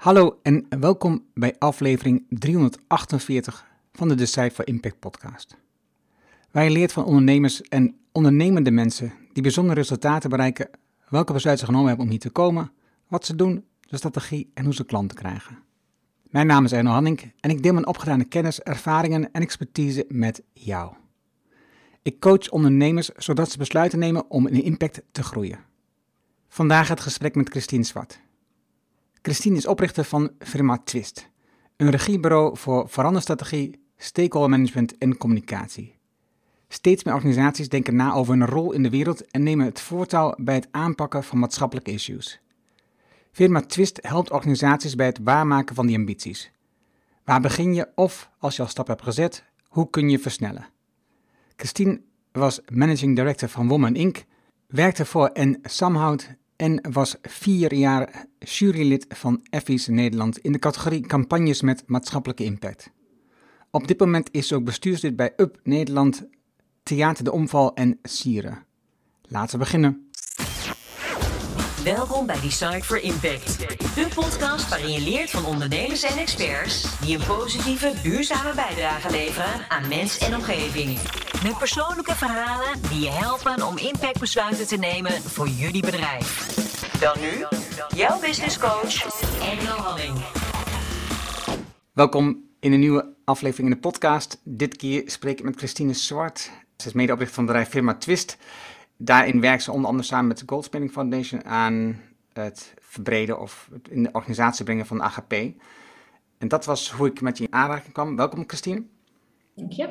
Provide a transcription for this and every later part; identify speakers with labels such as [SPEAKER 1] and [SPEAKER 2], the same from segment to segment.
[SPEAKER 1] Hallo en welkom bij aflevering 348 van de Decipher Impact podcast. Je leert van ondernemers en ondernemende mensen die bijzondere resultaten bereiken, welke besluiten ze genomen hebben om hier te komen, wat ze doen, de strategie en hoe ze klanten krijgen. Mijn naam is Erno Hanning en ik deel mijn opgedane kennis, ervaringen en expertise met jou. Ik coach ondernemers zodat ze besluiten nemen om in impact te groeien. Vandaag het gesprek met Christine Zwart. Christine is oprichter van firma Twist, een regiebureau voor veranderstrategie, stakeholder management en communicatie. Steeds meer organisaties denken na over hun rol in de wereld en nemen het voortouw bij het aanpakken van maatschappelijke issues. Firma Twist helpt organisaties bij het waarmaken van die ambities. Waar begin je of, als je al stap hebt gezet, hoe kun je versnellen? Christine was managing director van Woman Inc., werkte voor en Samhout en was vier jaar jurylid van Effies Nederland in de categorie campagnes met maatschappelijke impact. Op dit moment is ze ook bestuurslid bij UP Nederland, Theater de Omval en Sieren. Laten we beginnen.
[SPEAKER 2] Welkom bij Decide for Impact, de podcast waarin je leert van ondernemers en experts die een positieve, duurzame bijdrage leveren aan mens en omgeving. Met persoonlijke verhalen die je helpen om impactbesluiten te nemen voor jullie bedrijf. Dan nu, jouw business coach, Engel Halling.
[SPEAKER 1] Welkom in een nieuwe aflevering in de podcast. Dit keer spreek ik met Christine Zwart. Ze is medeoprichter van de bedrijf firma Twist. Daarin werkt ze onder andere samen met de Goldspinning Foundation aan het verbreden of het in de organisatie brengen van de AGP. En dat was hoe ik met je in aanraking kwam. Welkom Christine.
[SPEAKER 3] Dank je.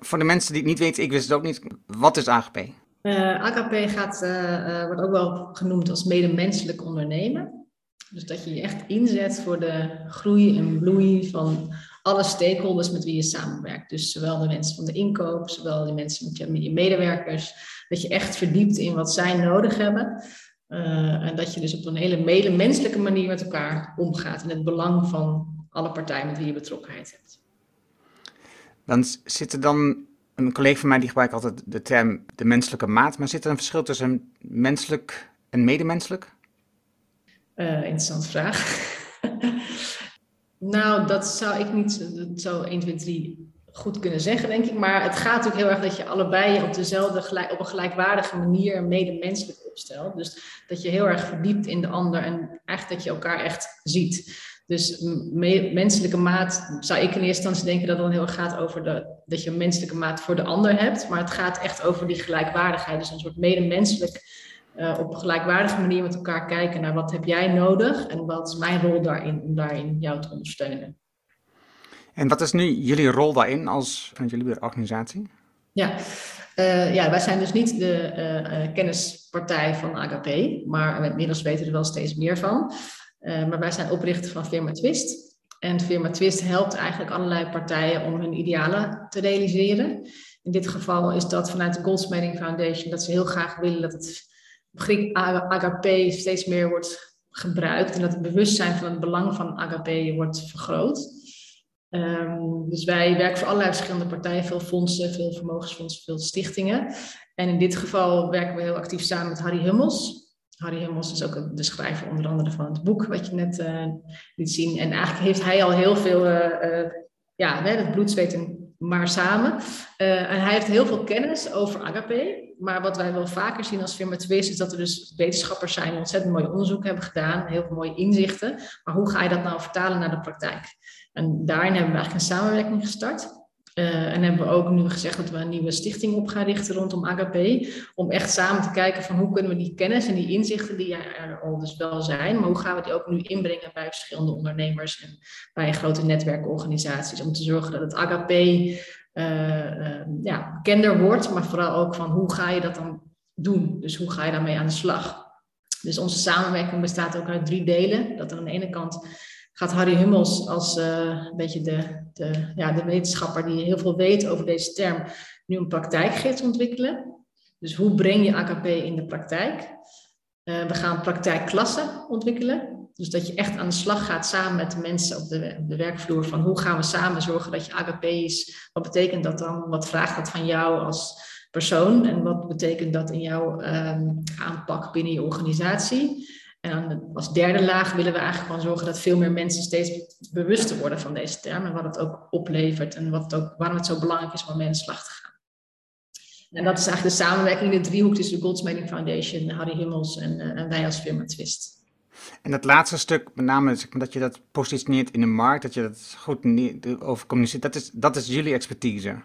[SPEAKER 1] Voor de mensen die het niet weten, ik wist het ook niet. Wat is AGP?
[SPEAKER 3] Uh, AKP gaat, uh, wordt ook wel genoemd als medemenselijk ondernemen. Dus dat je je echt inzet voor de groei en bloei van alle stakeholders met wie je samenwerkt. Dus zowel de mensen van de inkoop, zowel de mensen met je, met je medewerkers. Dat je echt verdiept in wat zij nodig hebben. Uh, en dat je dus op een hele medemenselijke manier met elkaar omgaat. In het belang van alle partijen met wie je betrokkenheid hebt.
[SPEAKER 1] Dan zit er dan een collega van mij die gebruikt altijd de term de menselijke maat. Maar zit er een verschil tussen menselijk en medemenselijk?
[SPEAKER 3] Uh, interessante vraag. nou, dat zou ik niet zo 1, 2, 3 goed kunnen zeggen, denk ik. Maar het gaat natuurlijk heel erg dat je allebei op dezelfde, op een gelijkwaardige manier medemenselijk opstelt. Dus dat je heel erg verdiept in de ander en eigenlijk dat je elkaar echt ziet. Dus menselijke maat zou ik in eerste instantie denken dat het dan heel erg gaat over de, dat je een menselijke maat voor de ander hebt. Maar het gaat echt over die gelijkwaardigheid. Dus een soort medemenselijk uh, op gelijkwaardige manier met elkaar kijken naar wat heb jij nodig en wat is mijn rol daarin om daarin jou te ondersteunen.
[SPEAKER 1] En wat is nu jullie rol daarin als jullie organisatie?
[SPEAKER 3] Ja, uh, ja, wij zijn dus niet de uh, kennispartij van AGP, maar inmiddels weten we er wel steeds meer van. Maar wij zijn oprichter van firma Twist. En firma Twist helpt eigenlijk allerlei partijen om hun idealen te realiseren. In dit geval is dat vanuit de Goldsmithing Foundation dat ze heel graag willen dat het begrip AGP steeds meer wordt gebruikt en dat het bewustzijn van het belang van AGP wordt vergroot. Um, dus wij werken voor allerlei verschillende partijen, veel fondsen, veel vermogensfondsen, veel stichtingen. En in dit geval werken we heel actief samen met Harry Hummels. Harry Hummels is ook de schrijver onder andere van het boek wat je net uh, liet zien. En eigenlijk heeft hij al heel veel, uh, uh, ja, het bloed, zweet en maar samen. en hij heeft heel veel kennis over agape. Maar wat wij wel vaker zien als firma Twist is dat er dus wetenschappers zijn die ontzettend mooi onderzoek hebben gedaan. Heel veel mooie inzichten. Maar hoe ga je dat nou vertalen naar de praktijk? En daarin hebben we eigenlijk een samenwerking gestart. Uh, en hebben we ook nu gezegd dat we een nieuwe stichting op gaan richten rondom AGP. Om echt samen te kijken van hoe kunnen we die kennis en die inzichten die er al dus wel zijn. Maar hoe gaan we die ook nu inbrengen bij verschillende ondernemers en bij grote netwerkorganisaties. Om te zorgen dat het AGP uh, uh, ja, bekender wordt. Maar vooral ook van hoe ga je dat dan doen. Dus hoe ga je daarmee aan de slag. Dus onze samenwerking bestaat ook uit drie delen. Dat aan de ene kant gaat Harry Hummels als uh, een beetje de, de, ja, de wetenschapper die heel veel weet over deze term, nu een praktijkgids ontwikkelen. Dus hoe breng je AKP in de praktijk? Uh, we gaan praktijkklassen ontwikkelen. Dus dat je echt aan de slag gaat samen met de mensen op de, de werkvloer van hoe gaan we samen zorgen dat je AKP is. Wat betekent dat dan? Wat vraagt dat van jou als persoon? En wat betekent dat in jouw um, aanpak binnen je organisatie? En als derde laag willen we eigenlijk gewoon zorgen dat veel meer mensen steeds bewuster worden van deze term en wat het ook oplevert en wat ook, waarom het zo belangrijk is om mee aan de slag te gaan. En dat is eigenlijk de samenwerking in de driehoek tussen de Goldsmeding Foundation, Harry Himmels en, uh, en wij als firma Twist.
[SPEAKER 1] En dat laatste stuk, met name dat je dat positioneert in de markt, dat je dat goed over communiceert, dat is, dat is jullie expertise.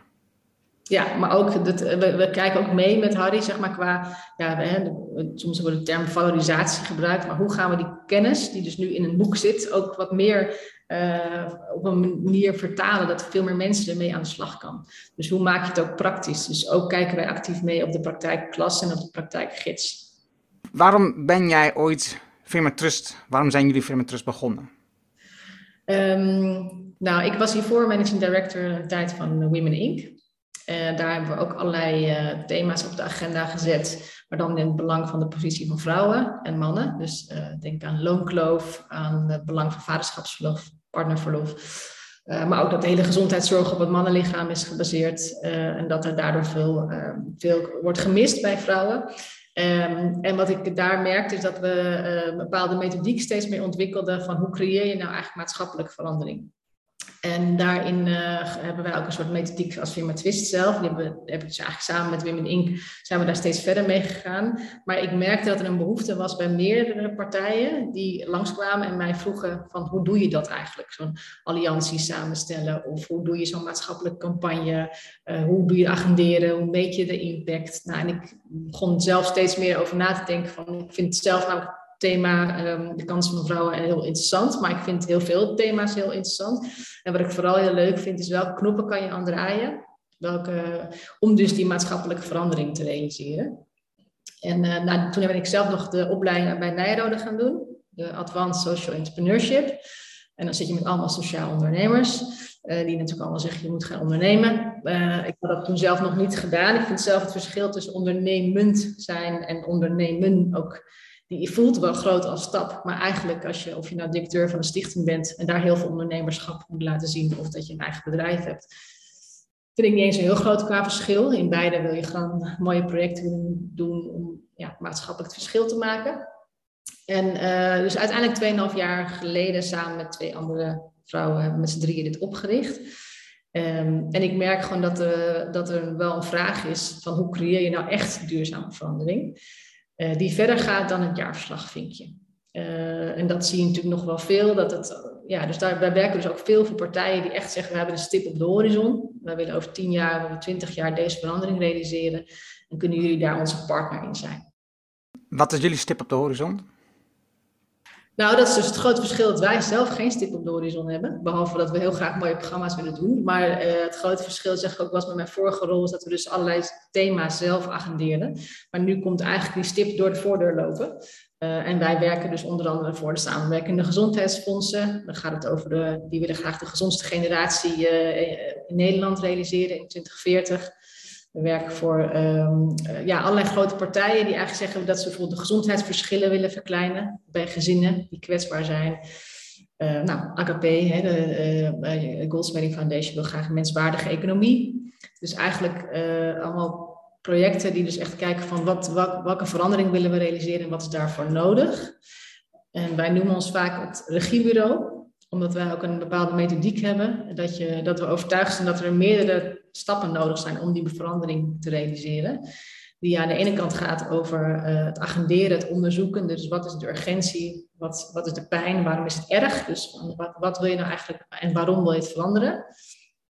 [SPEAKER 3] Ja, maar ook, dat, we, we, kijken ook mee met Harry, zeg maar, qua, ja, we, soms wordt de term valorisatie gebruikt, maar hoe gaan we die kennis, die dus nu in een boek zit, ook wat meer uh, op een manier vertalen dat veel meer mensen ermee aan de slag kan. Dus hoe maak je het ook praktisch? Dus ook kijken wij actief mee op de praktijkklas en op de praktijkgids.
[SPEAKER 1] Waarom ben jij ooit Firma Trust, waarom zijn jullie Firma Trust begonnen?
[SPEAKER 3] Um, nou, ik was hiervoor managing director in de tijd van Women Inc. Uh, daar hebben we ook allerlei uh, thema's op de agenda gezet, maar dan in het belang van de positie van vrouwen en mannen. Dus uh, denk aan loonkloof, aan het belang van vaderschapsverlof, partnerverlof. maar ook dat de hele gezondheidszorg op het mannenlichaam is gebaseerd en dat er daardoor veel, wordt gemist bij vrouwen. Um, en wat ik daar merkte is dat we een bepaalde methodiek steeds meer ontwikkelden van hoe creëer je nou eigenlijk maatschappelijke verandering. En daarin uh, hebben wij ook een soort methodiek als firma Twist zelf. Die hebben, heb dus eigenlijk samen met Women Inc. zijn we daar steeds verder mee gegaan. Maar ik merkte dat er een behoefte was bij meerdere partijen die langskwamen en mij vroegen van hoe doe je dat eigenlijk? Zo'n alliantie samenstellen of hoe doe je zo'n maatschappelijke campagne? Uh, hoe doe je agenderen? Hoe meet je de impact? Nou, en ik begon zelf steeds meer over na te denken van ik vind het zelf namelijk thema um, de kansen van vrouwen heel interessant. Maar ik vind heel veel thema's heel interessant. En wat ik vooral heel leuk vind, is welke knoppen kan je aan draaien. Welke, om dus die maatschappelijke verandering te realiseren. En uh, nou, toen ben ik zelf nog de opleiding bij Nijrode gaan doen. De Advanced Social Entrepreneurship. En dan zit je met allemaal sociaal ondernemers. Uh, die natuurlijk allemaal zeggen, je moet gaan ondernemen. Uh, ik had dat toen zelf nog niet gedaan. Ik vind zelf het verschil tussen ondernemend zijn en ondernemen ook die voelt wel groot als stap, maar eigenlijk als je, of je nou directeur van een stichting bent en daar heel veel ondernemerschap moet laten zien, of dat je een eigen bedrijf hebt, vind ik niet eens een heel groot qua verschil. In beide wil je gewoon mooie projecten doen om ja, maatschappelijk verschil te maken. En uh, dus uiteindelijk 2,5 jaar geleden samen met twee andere vrouwen met z'n drieën dit opgericht. Um, en ik merk gewoon dat, uh, dat er wel een vraag is van hoe creëer je nou echt duurzame verandering. Uh, die verder gaat dan het jaarverslagvinkje. Uh, en dat zie je natuurlijk nog wel veel. Dat het, ja, dus daar, werken dus ook veel voor partijen die echt zeggen, we hebben een stip op de horizon. Wij willen over 10 jaar, over 20 jaar deze verandering realiseren. En kunnen jullie daar onze partner in zijn.
[SPEAKER 1] Wat is jullie stip op de horizon?
[SPEAKER 3] Nou, dat is dus het grote verschil dat wij zelf geen stip op de horizon hebben. Behalve dat we heel graag mooie programma's willen doen. Maar uh, het grote verschil, zeg ik ook, was met mijn vorige rol, is dat we dus allerlei thema's zelf agendeerden. Maar nu komt eigenlijk die stip door de voordeur lopen. Uh, en wij werken dus onder andere voor de samenwerkende gezondheidsfondsen. Dan gaat het over de, die willen graag de gezondste generatie uh, in Nederland realiseren in 2040. We werken voor um, ja, allerlei grote partijen die eigenlijk zeggen dat ze bijvoorbeeld de gezondheidsverschillen willen verkleinen bij gezinnen die kwetsbaar zijn. Uh, nou, AKP, hè, de uh, Goldsmeding Foundation, wil graag een menswaardige economie. Dus eigenlijk allemaal projecten die dus echt kijken van wat, wat, welke verandering willen we realiseren en wat is daarvoor nodig. En wij noemen ons vaak het regiebureau, omdat wij ook een bepaalde methodiek hebben. Dat, je, dat we overtuigd zijn dat er meerdere stappen nodig zijn om die verandering te realiseren. Die aan de ene kant gaat over uh, het agenderen, het onderzoeken. Dus wat is de urgentie? Wat, wat is de pijn? Waarom is het erg? Dus wat, wat wil je nou eigenlijk en waarom wil je het veranderen?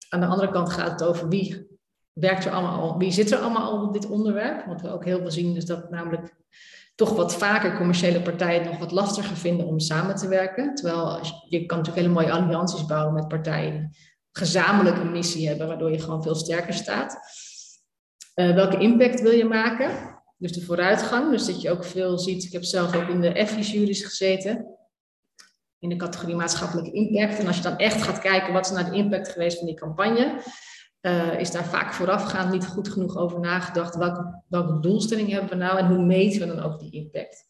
[SPEAKER 3] Aan de andere kant gaat het over wie werkt er allemaal wie zit er allemaal al op dit onderwerp? Want we ook heel veel zien is dat namelijk toch wat vaker commerciële partijen nog wat lastiger vinden om samen te werken. Terwijl je kan natuurlijk hele mooie allianties bouwen met partijen gezamenlijk een missie hebben, waardoor je gewoon veel sterker staat. Uh, welke impact wil je maken? Dus de vooruitgang. Dus dat je ook veel ziet. Ik heb zelf ook in de EFI-juries gezeten. In de categorie maatschappelijke impact. En als je dan echt gaat kijken wat is nou de impact geweest van die campagne. Uh, is daar vaak voorafgaand niet goed genoeg over nagedacht. Welke, welke doelstelling hebben we nou en hoe meten we dan ook die impact?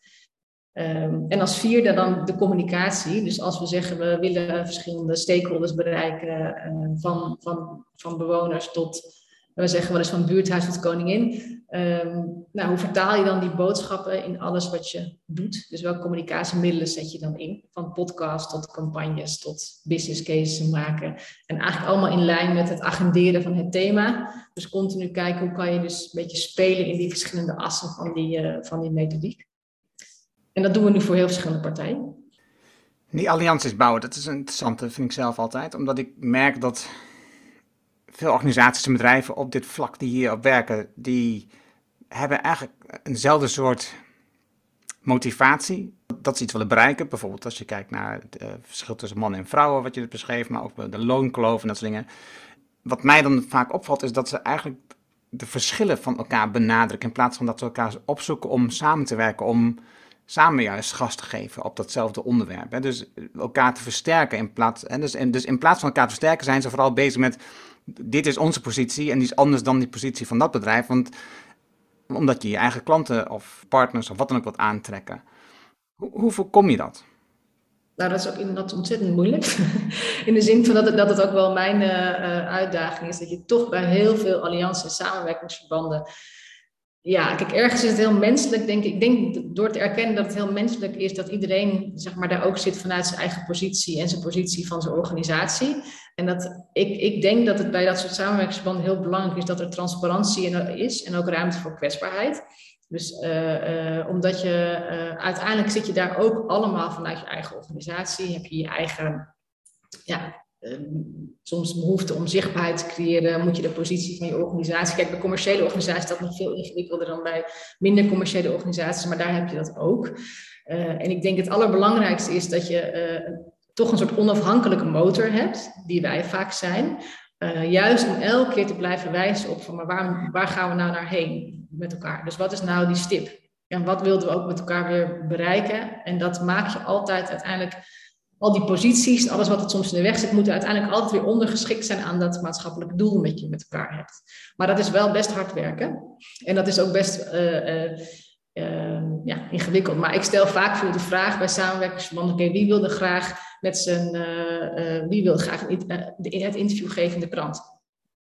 [SPEAKER 3] Um, en als vierde dan de communicatie. Dus als we zeggen we willen verschillende stakeholders bereiken, uh, van, van, van bewoners tot we zeggen wel eens van buurthuis tot koningin. Ehm, nou, hoe vertaal je dan die boodschappen in alles wat je doet? Dus welke communicatiemiddelen zet je dan in? Van podcast tot campagnes tot business cases maken. En eigenlijk allemaal in lijn met het agenderen van het thema. Dus continu kijken hoe kan je dus een beetje spelen in die verschillende assen van die, uh, van die methodiek. En dat doen we nu voor heel verschillende partijen.
[SPEAKER 1] Die allianties bouwen, dat is interessant, vind ik zelf altijd. Omdat ik merk dat veel organisaties en bedrijven op dit vlak die hier op werken, die hebben eigenlijk eenzelfde soort motivatie. Dat ze iets willen bereiken. Bijvoorbeeld als je kijkt naar het uh, verschil tussen mannen en vrouwen, wat je het beschreef, maar ook de loonkloof en dat soort dingen. Wat mij dan vaak opvalt, is dat ze eigenlijk de verschillen van elkaar benadrukken. In plaats van dat ze elkaar opzoeken om samen te werken, om samen juist gas te geven op datzelfde onderwerp. Hè. Dus elkaar te versterken in plaats. En dus, en dus in plaats van elkaar te versterken, zijn ze vooral bezig met. Dit is onze positie en die is anders dan die positie van dat bedrijf. Want omdat je je eigen klanten of partners of wat dan ook wilt aantrekken. Hoe, hoe voorkom je dat?
[SPEAKER 3] Nou, dat is ook inderdaad ontzettend moeilijk. In de zin van dat het, dat het ook wel mijn uh, uitdaging is. Dat je toch bij heel veel allianties en samenwerkingsverbanden ja, kijk, ergens is het heel menselijk, denk ik. Ik denk door te erkennen dat het heel menselijk is dat iedereen zeg maar, daar ook zit vanuit zijn eigen positie en zijn positie van zijn organisatie. En dat ik, ik denk dat het bij dat soort samenwerkingsverbanden heel belangrijk is dat er transparantie is en ook ruimte voor kwetsbaarheid. Dus uh, omdat je uh, uiteindelijk zit je daar ook allemaal vanuit je eigen organisatie, heb je je eigen ja, soms behoefte om zichtbaarheid te creëren, moet je de positie van je organisatie. Kijk, bij commerciële organisaties is dat nog veel ingewikkelder dan bij minder commerciële organisaties, maar daar heb je dat ook. Uh, en ik denk het allerbelangrijkste is dat je uh, toch een soort onafhankelijke motor hebt, die wij vaak zijn. Uh, juist om elke keer te blijven wijzen op van, maar waar, waar gaan we nou naar heen met elkaar? Dus wat is nou die stip? En wat wilden we ook met elkaar weer bereiken? En dat maak je altijd uiteindelijk al die posities, alles wat het soms in de weg zit, moeten uiteindelijk altijd weer ondergeschikt zijn aan dat maatschappelijke doel dat je met elkaar hebt. Maar dat is wel best hard werken. En dat is ook best uh, uh, uh, ja, ingewikkeld. Maar ik stel vaak veel de vraag bij samenwerkingsverbanden: oké, wie wilde graag met zijn, wie wil graag het interview geven in de krant?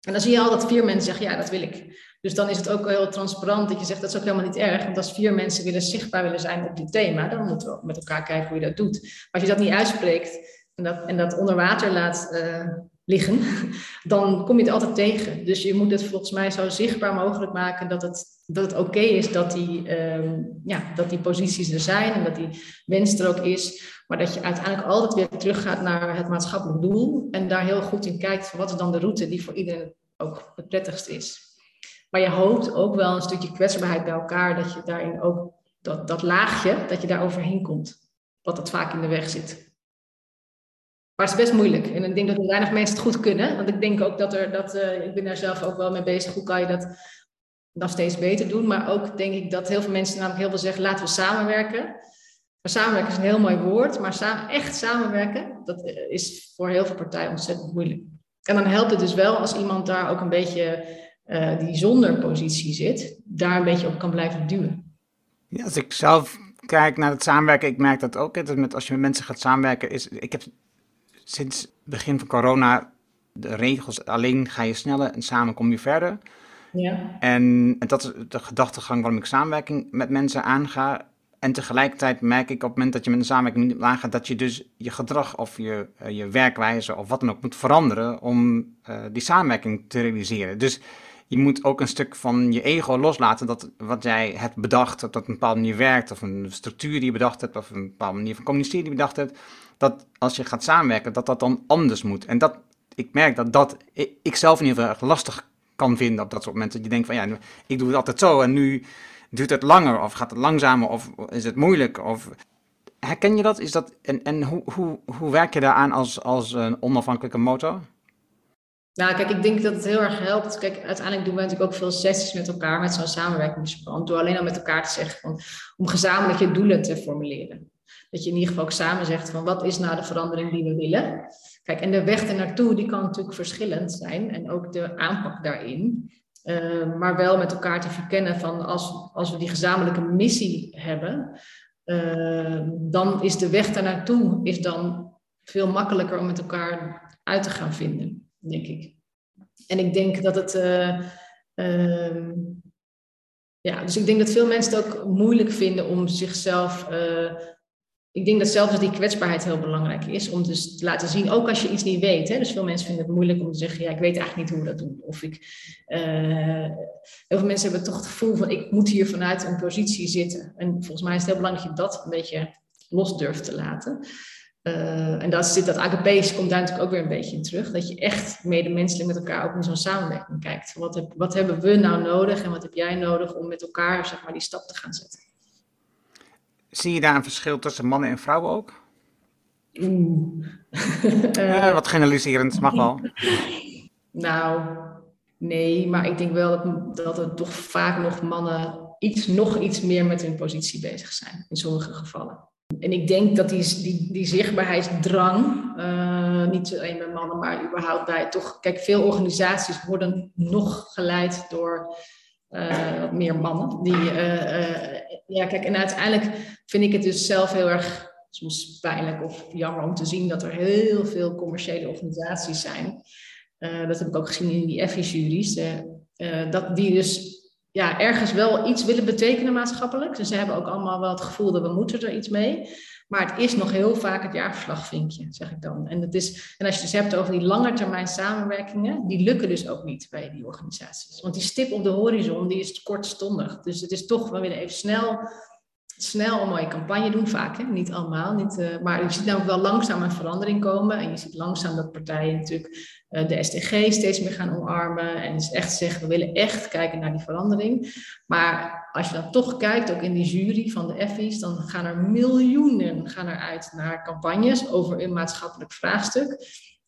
[SPEAKER 3] En dan zie je al dat vier mensen zeggen: ja, dat wil ik. Dus dan is het ook heel transparant dat je zegt dat is ook helemaal niet erg. Want als vier mensen willen zichtbaar willen zijn op dit thema, dan moeten we met elkaar kijken hoe je dat doet. Maar als je dat niet uitspreekt en dat, en dat onder water laat uh, liggen, dan kom je het altijd tegen. Dus je moet het volgens mij zo zichtbaar mogelijk maken dat het, dat het oké is dat die, um, ja, dat die posities er zijn en dat die wens er ook is. Maar dat je uiteindelijk altijd weer teruggaat naar het maatschappelijk doel en daar heel goed in kijkt van wat is dan de route die voor iedereen ook het prettigst is. Maar je hoopt ook wel een stukje kwetsbaarheid bij elkaar, dat je daarin ook dat, dat laagje, dat je daar overheen komt. Wat dat vaak in de weg zit. Maar het is best moeilijk. En ik denk dat weinig mensen het goed kunnen. Want ik denk ook dat er, dat, uh, ik ben daar zelf ook wel mee bezig. Hoe kan je dat nog steeds beter doen? Maar ook denk ik dat heel veel mensen namelijk heel veel zeggen, laten we samenwerken. Maar samenwerken is een heel mooi woord. Maar samen, echt samenwerken, dat eh, is voor heel veel partijen ontzettend moeilijk. En dan helpt het dus wel als iemand daar ook een beetje uh, die zonder positie zit, daar een beetje op kan blijven duwen.
[SPEAKER 1] Ja, als ik zelf kijk naar het samenwerken, ik merk dat ook. Dat met, als je met mensen gaat samenwerken, is, ik heb sinds het begin van corona de regels, alleen ga je sneller en samen kom je verder. Ja. En, en dat is de gedachtegang waarom ik samenwerking met mensen aanga. En tegelijkertijd merk ik op het moment dat je met een samenwerking aangaat, dat je dus je gedrag of je, uh, je werkwijze of wat dan ook moet veranderen om uh, die samenwerking te realiseren. Dus je moet ook een stuk van je ego loslaten dat wat jij hebt bedacht, dat dat een bepaalde manier werkt, of een structuur die je bedacht hebt, of een bepaalde manier van communiceren die je bedacht hebt, dat als je gaat samenwerken, dat dat dan anders moet. En dat, ik merk dat dat ik zelf in ieder geval erg lastig kan vinden op dat soort momenten. Dat je denkt van ja, ik doe het altijd zo en nu duurt het langer, of gaat het langzamer, of is het moeilijk, of... Herken je dat? Is dat en en hoe, hoe, hoe werk je daaraan als, als een onafhankelijke motor?
[SPEAKER 3] Nou, kijk, ik denk dat het heel erg helpt. Kijk, uiteindelijk doen we natuurlijk ook veel sessies met elkaar met zo'n samenwerkingsverband. Door alleen al met elkaar te zeggen van, om gezamenlijk je doelen te formuleren. Dat je in ieder geval ook samen zegt van wat is nou de verandering die we willen. Kijk, en de weg ernaartoe die kan natuurlijk verschillend zijn. En ook de aanpak daarin. Uh, maar wel met elkaar te verkennen van als, als we die gezamenlijke missie hebben. Uh, dan is de weg daarnaartoe is dan veel makkelijker om met elkaar uit te gaan vinden denk ik. En ik denk dat het. Uh, ja, dus ik denk dat veel mensen het ook moeilijk vinden om zichzelf uh, ik denk dat zelfs die kwetsbaarheid heel belangrijk is. Om dus te laten zien, ook als je iets niet weet. Hè, dus veel mensen vinden het moeilijk om te zeggen, ja, ik weet eigenlijk niet hoe we dat doen. Of ik, uh, heel veel mensen hebben toch het gevoel van, ik moet hier vanuit een positie zitten. En volgens mij is het heel belangrijk dat je dat een beetje los durft te laten. Uh, en dat, zit, dat AGP komt daar natuurlijk ook weer een beetje in terug. Dat je echt medemenselijk met elkaar ook in zo'n samenwerking kijkt. Wat, heb, wat hebben we nou nodig en wat heb jij nodig om met elkaar zeg maar, die stap te gaan zetten?
[SPEAKER 1] Zie je daar een verschil tussen mannen en vrouwen ook?
[SPEAKER 3] Oeh.
[SPEAKER 1] uh, wat generaliserend, mag wel.
[SPEAKER 3] Nou, nee, maar ik denk wel dat, dat er toch vaak nog mannen iets, nog iets meer met hun positie bezig zijn, in sommige gevallen. En ik denk dat die, die, die zichtbaarheidsdrang, uh, niet alleen bij mannen, maar überhaupt bij toch, kijk, veel organisaties worden nog geleid door uh, meer mannen. Die, uh, ja, kijk, en uiteindelijk vind ik het dus zelf heel erg soms pijnlijk of jammer om te zien dat er heel veel commerciële organisaties zijn. dat heb ik ook gezien in die FI-juries. dat die dus ja, ergens wel iets willen betekenen maatschappelijk. Dus ze hebben ook allemaal wel het gevoel dat we moeten er iets mee. Maar het is nog heel vaak het jaarverslagvinkje, zeg ik dan. En, het is, en als je het dus hebt over die langetermijn samenwerkingen, die lukken dus ook niet bij die organisaties. Want die stip op de horizon, die is kortstondig. Dus het is toch, we willen even snel, snel een mooie campagne doen, vaak, hè? niet allemaal. Niet, uh, maar je ziet nou wel langzaam een verandering komen. En je ziet langzaam dat partijen natuurlijk uh, de SDG steeds meer gaan omarmen. En dus echt zeggen, we willen echt kijken naar die verandering. Maar als je dan toch kijkt, ook in die jury van de Effies, dan gaan er miljoenen gaan er uit naar campagnes over een maatschappelijk vraagstuk.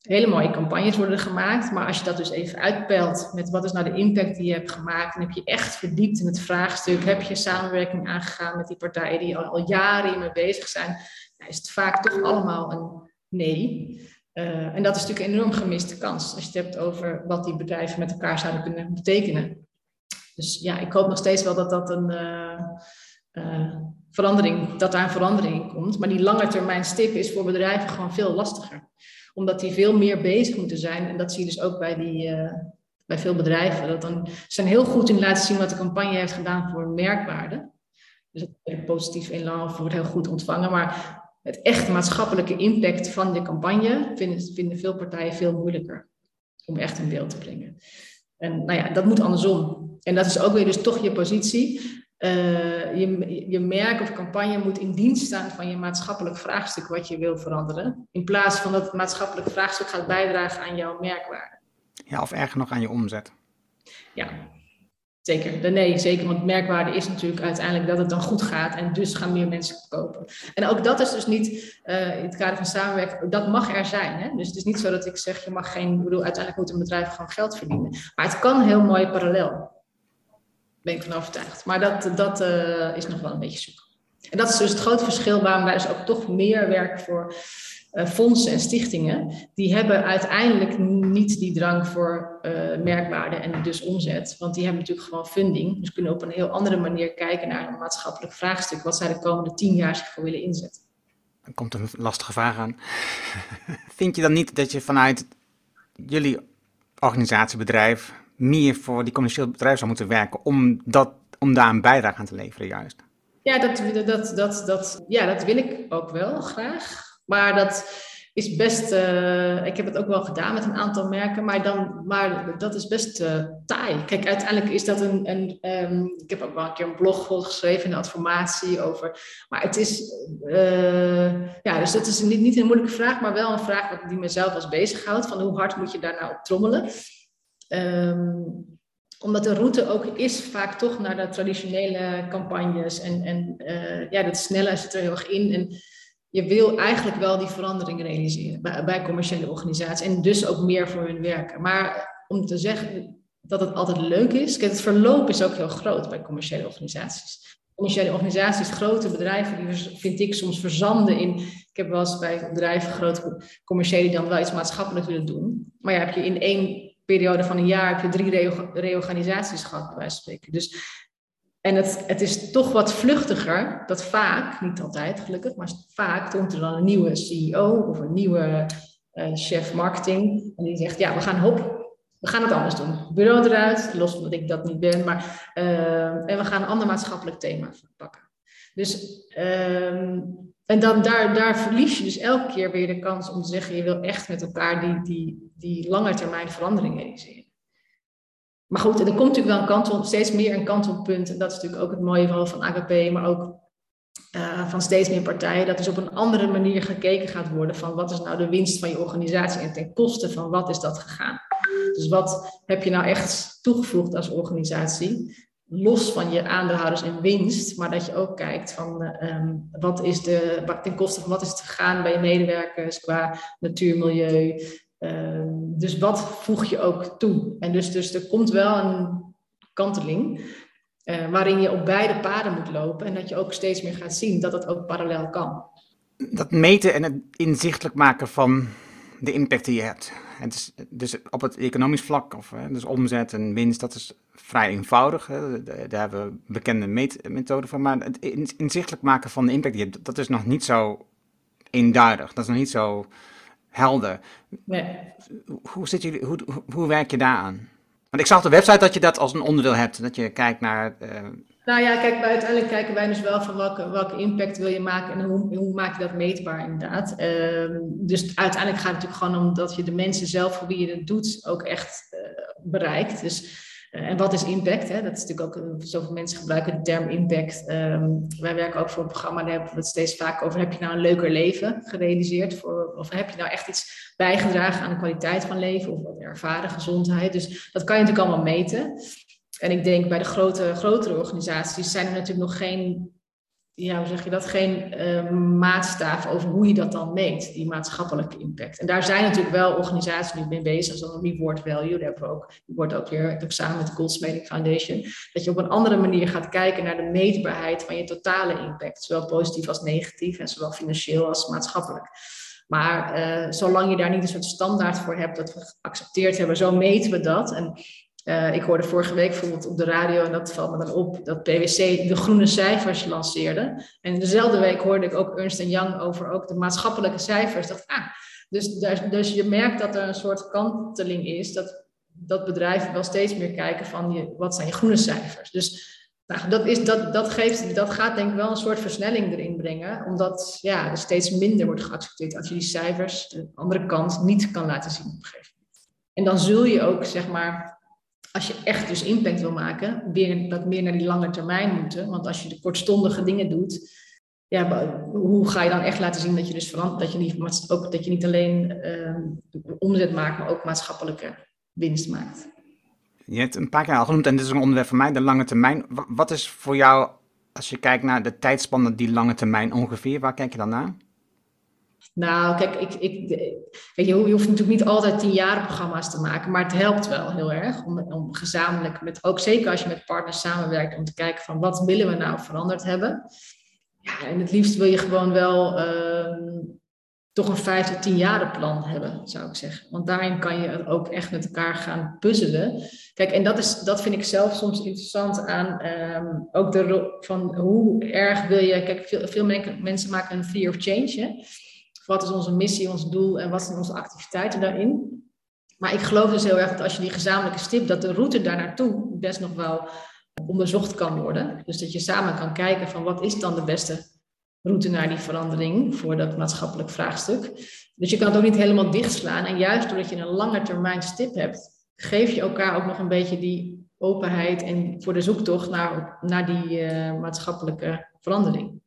[SPEAKER 3] Hele mooie campagnes worden gemaakt, maar als je dat dus even uitpelt met wat is nou de impact die je hebt gemaakt, en heb je echt verdiept in het vraagstuk, heb je samenwerking aangegaan met die partijen die al, al jaren hiermee bezig zijn, dan is het vaak toch allemaal een nee. Uh, en dat is natuurlijk een enorm gemiste kans als je het hebt over wat die bedrijven met elkaar zouden kunnen betekenen. Dus ja, ik hoop nog steeds wel dat dat een uh, uh, verandering, dat daar een verandering in komt. Maar die lange termijn stip is voor bedrijven gewoon veel lastiger. Omdat die veel meer bezig moeten zijn. En dat zie je dus ook bij, die, uh, bij veel bedrijven. Dat dan, ze zijn heel goed in laten zien wat de campagne heeft gedaan voor merkwaarde. Dus het positief inland wordt heel goed ontvangen. Maar het echt maatschappelijke impact van de campagne vinden, vinden veel partijen veel moeilijker om echt in beeld te brengen. En nou ja, dat moet andersom. En dat is ook weer dus toch je positie. Uh, je, je merk of campagne moet in dienst staan van je maatschappelijk vraagstuk wat je wil veranderen. In plaats van dat het maatschappelijk vraagstuk gaat bijdragen aan jouw merkwaarde.
[SPEAKER 1] Ja, of erger nog aan je omzet.
[SPEAKER 3] Ja, Zeker, nee, zeker. Want merkwaarde is natuurlijk uiteindelijk dat het dan goed gaat en dus gaan meer mensen kopen. En ook dat is dus niet uh, in het kader van samenwerking, dat mag er zijn. Hè? Dus het is niet zo dat ik zeg, je mag geen, ik bedoel, uiteindelijk moet een bedrijf gewoon geld verdienen. Maar het kan heel mooi parallel. Ben ik van overtuigd. Maar dat, dat uh, is nog wel een beetje zoek. En dat is dus het grote verschil waarom wij dus ook toch meer werken voor uh, fondsen en stichtingen, die hebben uiteindelijk niet die drang voor uh, merkwaarde en dus omzet. Want die hebben natuurlijk gewoon funding. Dus kunnen op een heel andere manier kijken naar een maatschappelijk vraagstuk. Wat zij de komende tien jaar zich voor willen inzetten.
[SPEAKER 1] Dan komt een lastige vraag aan. Vind je dan niet dat je vanuit jullie organisatiebedrijf meer voor die commerciële bedrijven zou moeten werken om, dat, om daar een bijdrage aan te leveren juist?
[SPEAKER 3] Ja, dat, dat, dat, dat, ja, dat wil ik ook wel graag. Maar dat is best, uh, ik heb het ook wel gedaan met een aantal merken, maar, dan, maar dat is best uh, taai. Kijk, uiteindelijk is dat een, een um, ik heb ook wel een keer een blog geschreven de adformatie over, maar het is, uh, ja, dus dat is niet, niet een moeilijke vraag, maar wel een vraag die mezelf als bezighoudt, van hoe hard moet je daar nou op trommelen? Um, omdat de route ook is vaak toch naar de traditionele campagnes en, en ja, dat snelle zit er heel erg in en je wil eigenlijk wel die verandering realiseren bij, bij, commerciële organisaties en dus ook meer voor hun werken. Maar om te zeggen dat het altijd leuk is, kijk, het verloop is ook heel groot bij commerciële organisaties. Commerciële organisaties, grote bedrijven, die vind ik soms verzanden in. Ik heb wel eens bij bedrijven, grote commerciële, die dan wel iets maatschappelijk willen doen. Maar ja, heb je in één periode van een jaar heb je drie reorganisaties gehad, bij wijze van spreken. Dus en het, het is toch wat vluchtiger, dat vaak, niet altijd gelukkig, maar vaak komt er dan een nieuwe CEO of een nieuwe uh, chef marketing. En die zegt, ja, we gaan hop, we gaan het anders doen. Bureau eruit, los van dat ik dat niet ben, maar uh, en we gaan een ander maatschappelijk thema pakken. Dus ehm, en dan daar, daar verlies je dus elke keer weer de kans om te zeggen, je wil echt met elkaar die, die, die lange termijn verandering realiseren. Maar goed, er komt natuurlijk wel een kantel, steeds meer een kantelpunt. En dat is natuurlijk ook het mooie van AKP, maar ook uh, van steeds meer partijen. Dat dus op een andere manier gekeken gaat worden van wat is nou de winst van je organisatie en ten koste van wat is dat gegaan. Dus wat heb je nou echt toegevoegd als organisatie? Los van je aandeelhouders en winst, maar dat je ook kijkt van um, wat is de, ten koste van wat is het gegaan bij je medewerkers qua natuur, milieu, Ehm, dus wat voeg je ook toe? En dus, dus er komt wel een kanteling uh, waarin je op beide paden moet lopen en dat je ook steeds meer gaat zien dat het ook parallel kan.
[SPEAKER 1] Dat meten en het inzichtelijk maken van de impact die je hebt. Het is, dus op het economisch vlak, of dus omzet en winst, dat is vrij eenvoudig. Hè. Daar hebben we bekende meetmethoden van. Maar het inzichtelijk maken van de impact die je hebt, dat is nog niet zo eenduidig. Dat is nog niet zo helder. Nee. Hoe, zit jullie, hoe, hoe, werk je daaraan? Want ik zag op de website dat je dat als een onderdeel hebt, dat je kijkt naar. Uh...
[SPEAKER 3] Nou ja, kijk, uiteindelijk kijken wij dus wel van welke, welke impact wil je maken en hoe, hoe maak je dat meetbaar inderdaad. Uh, dus uiteindelijk gaat het natuurlijk gewoon om dat je de mensen zelf voor wie je het doet ook echt uh, bereikt. Dus eh, en wat is impact? Hè? Dat is natuurlijk ook, zoveel mensen gebruiken de term impact. Ehm, wij werken ook voor een programma, daar hebben we het steeds vaak over. Heb je nou een leuker leven gerealiseerd? Voor, of heb je nou echt iets bijgedragen aan de kwaliteit van leven? Of wat ervaren, gezondheid? Dus dat kan je natuurlijk allemaal meten. En ik denk bij de grote, grotere organisaties zijn er natuurlijk nog geen ja, hoe zeg je dat, geen uh, maatstaaf over hoe je dat dan meet, die maatschappelijke impact. En daar zijn natuurlijk wel organisaties nu mee bezig, zoals Reward Value, daar hebben we ook, wordt ook weer ook samen met de Goldsmithing Foundation, dat je op een andere manier gaat kijken naar de meetbaarheid van je totale impact, zowel positief als negatief en zowel financieel als maatschappelijk. Maar uh, zolang je daar niet een soort standaard voor hebt dat we geaccepteerd hebben, zo meten we dat. En uh, ik hoorde vorige week bijvoorbeeld op de radio, en dat valt me dan op, dat PwC de groene cijfers lanceerde. En dezelfde week hoorde ik ook Ernst Young over ook de maatschappelijke cijfers. Dat, ah, dus, dus je merkt dat er een soort kanteling is, dat, dat bedrijven wel steeds meer kijken van je, wat zijn je groene cijfers. Dus nou, dat, is, dat, dat, geeft, dat gaat denk ik wel een soort versnelling erin brengen, omdat ja, er steeds minder wordt geaccepteerd als je die cijfers de andere kant niet kan laten zien op een gegeven moment. En dan zul je ook, zeg maar, als je echt dus impact wil maken, weer wat meer naar die lange termijn moeten. Want als je de kortstondige dingen doet, ja, hoe ga je dan echt laten zien dat je dus dat je niet, ook, dat je niet alleen uh, omzet maakt, maar ook maatschappelijke winst maakt.
[SPEAKER 1] Je hebt een paar keer al genoemd, en dit is een onderwerp voor mij, de lange termijn. Wat is voor jou, als je kijkt naar de tijdspannen die lange termijn ongeveer, waar kijk je dan naar?
[SPEAKER 3] Nou, kijk, ik, ik, weet je, je hoeft natuurlijk niet altijd tien jaar programma's te maken, maar het helpt wel heel erg om, om gezamenlijk, met, ook zeker als je met partners samenwerkt, om te kijken van wat willen we nou veranderd hebben. Ja, en het liefst wil je gewoon wel uh, toch een vijf tot tien jaren plan hebben, zou ik zeggen. Want daarin kan je ook echt met elkaar gaan puzzelen. Kijk, en dat, is, dat vind ik zelf soms interessant aan um, ook de van hoe erg wil je. Kijk, veel, veel mensen maken een fear of change. Hè? wat is onze missie, ons doel en wat zijn onze activiteiten daarin. Maar ik geloof dus heel erg dat als je die gezamenlijke stip, dat de route daar naartoe best nog wel onderzocht kan worden. Dus dat je samen kan kijken van wat is dan de beste route naar die verandering voor dat maatschappelijk vraagstuk. Dus je kan het ook niet helemaal dichtslaan. En juist doordat je een lange termijn stip hebt, geef je elkaar ook nog een beetje die openheid en voor de zoektocht naar, naar die uh, maatschappelijke verandering.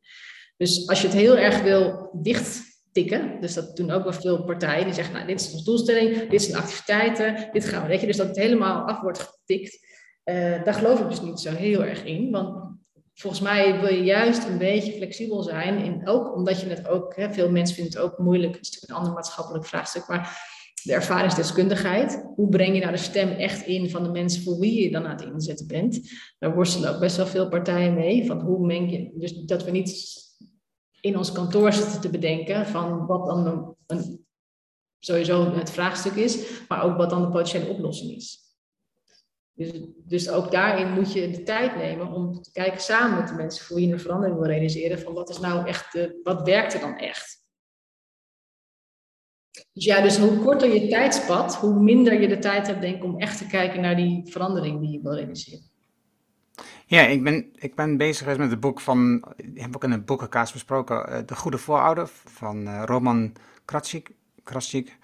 [SPEAKER 3] Dus als je het heel erg wil dicht tikken. Dus dat doen ook wel veel partijen die zeggen, nou, dit is onze doelstelling, dit zijn activiteiten, dit gaan we, weet je. Dus dat het helemaal af wordt getikt. Uh, daar geloof ik dus niet zo heel erg in. Want volgens mij wil je juist een beetje flexibel zijn. In, ook omdat je het ook, hè, veel mensen vinden het ook moeilijk, het is natuurlijk een ander maatschappelijk vraagstuk, maar de ervaringsdeskundigheid. Hoe breng je nou de stem echt in van de mensen voor wie je dan aan het inzetten bent? Daar worstelen ook best wel veel partijen mee. Van hoe meng je, dus dat we niet in ons kantoor zitten te bedenken van wat dan een, sowieso het vraagstuk is, maar ook wat dan de potentiële oplossing is. Dus, dus ook daarin moet je de tijd nemen om te kijken samen met de mensen voor wie je een verandering wil realiseren van wat is nou echt, de, wat werkt er dan echt? Dus ja, dus hoe korter je tijdspad, hoe minder je de tijd hebt, denk ik, om echt te kijken naar die verandering die je wil realiseren.
[SPEAKER 1] Ja, ik ben, ik ben bezig geweest met het boek van, ik heb ook in een boekenkaas besproken, uh, De Goede Voorouder van uh, Roman. Kratsik.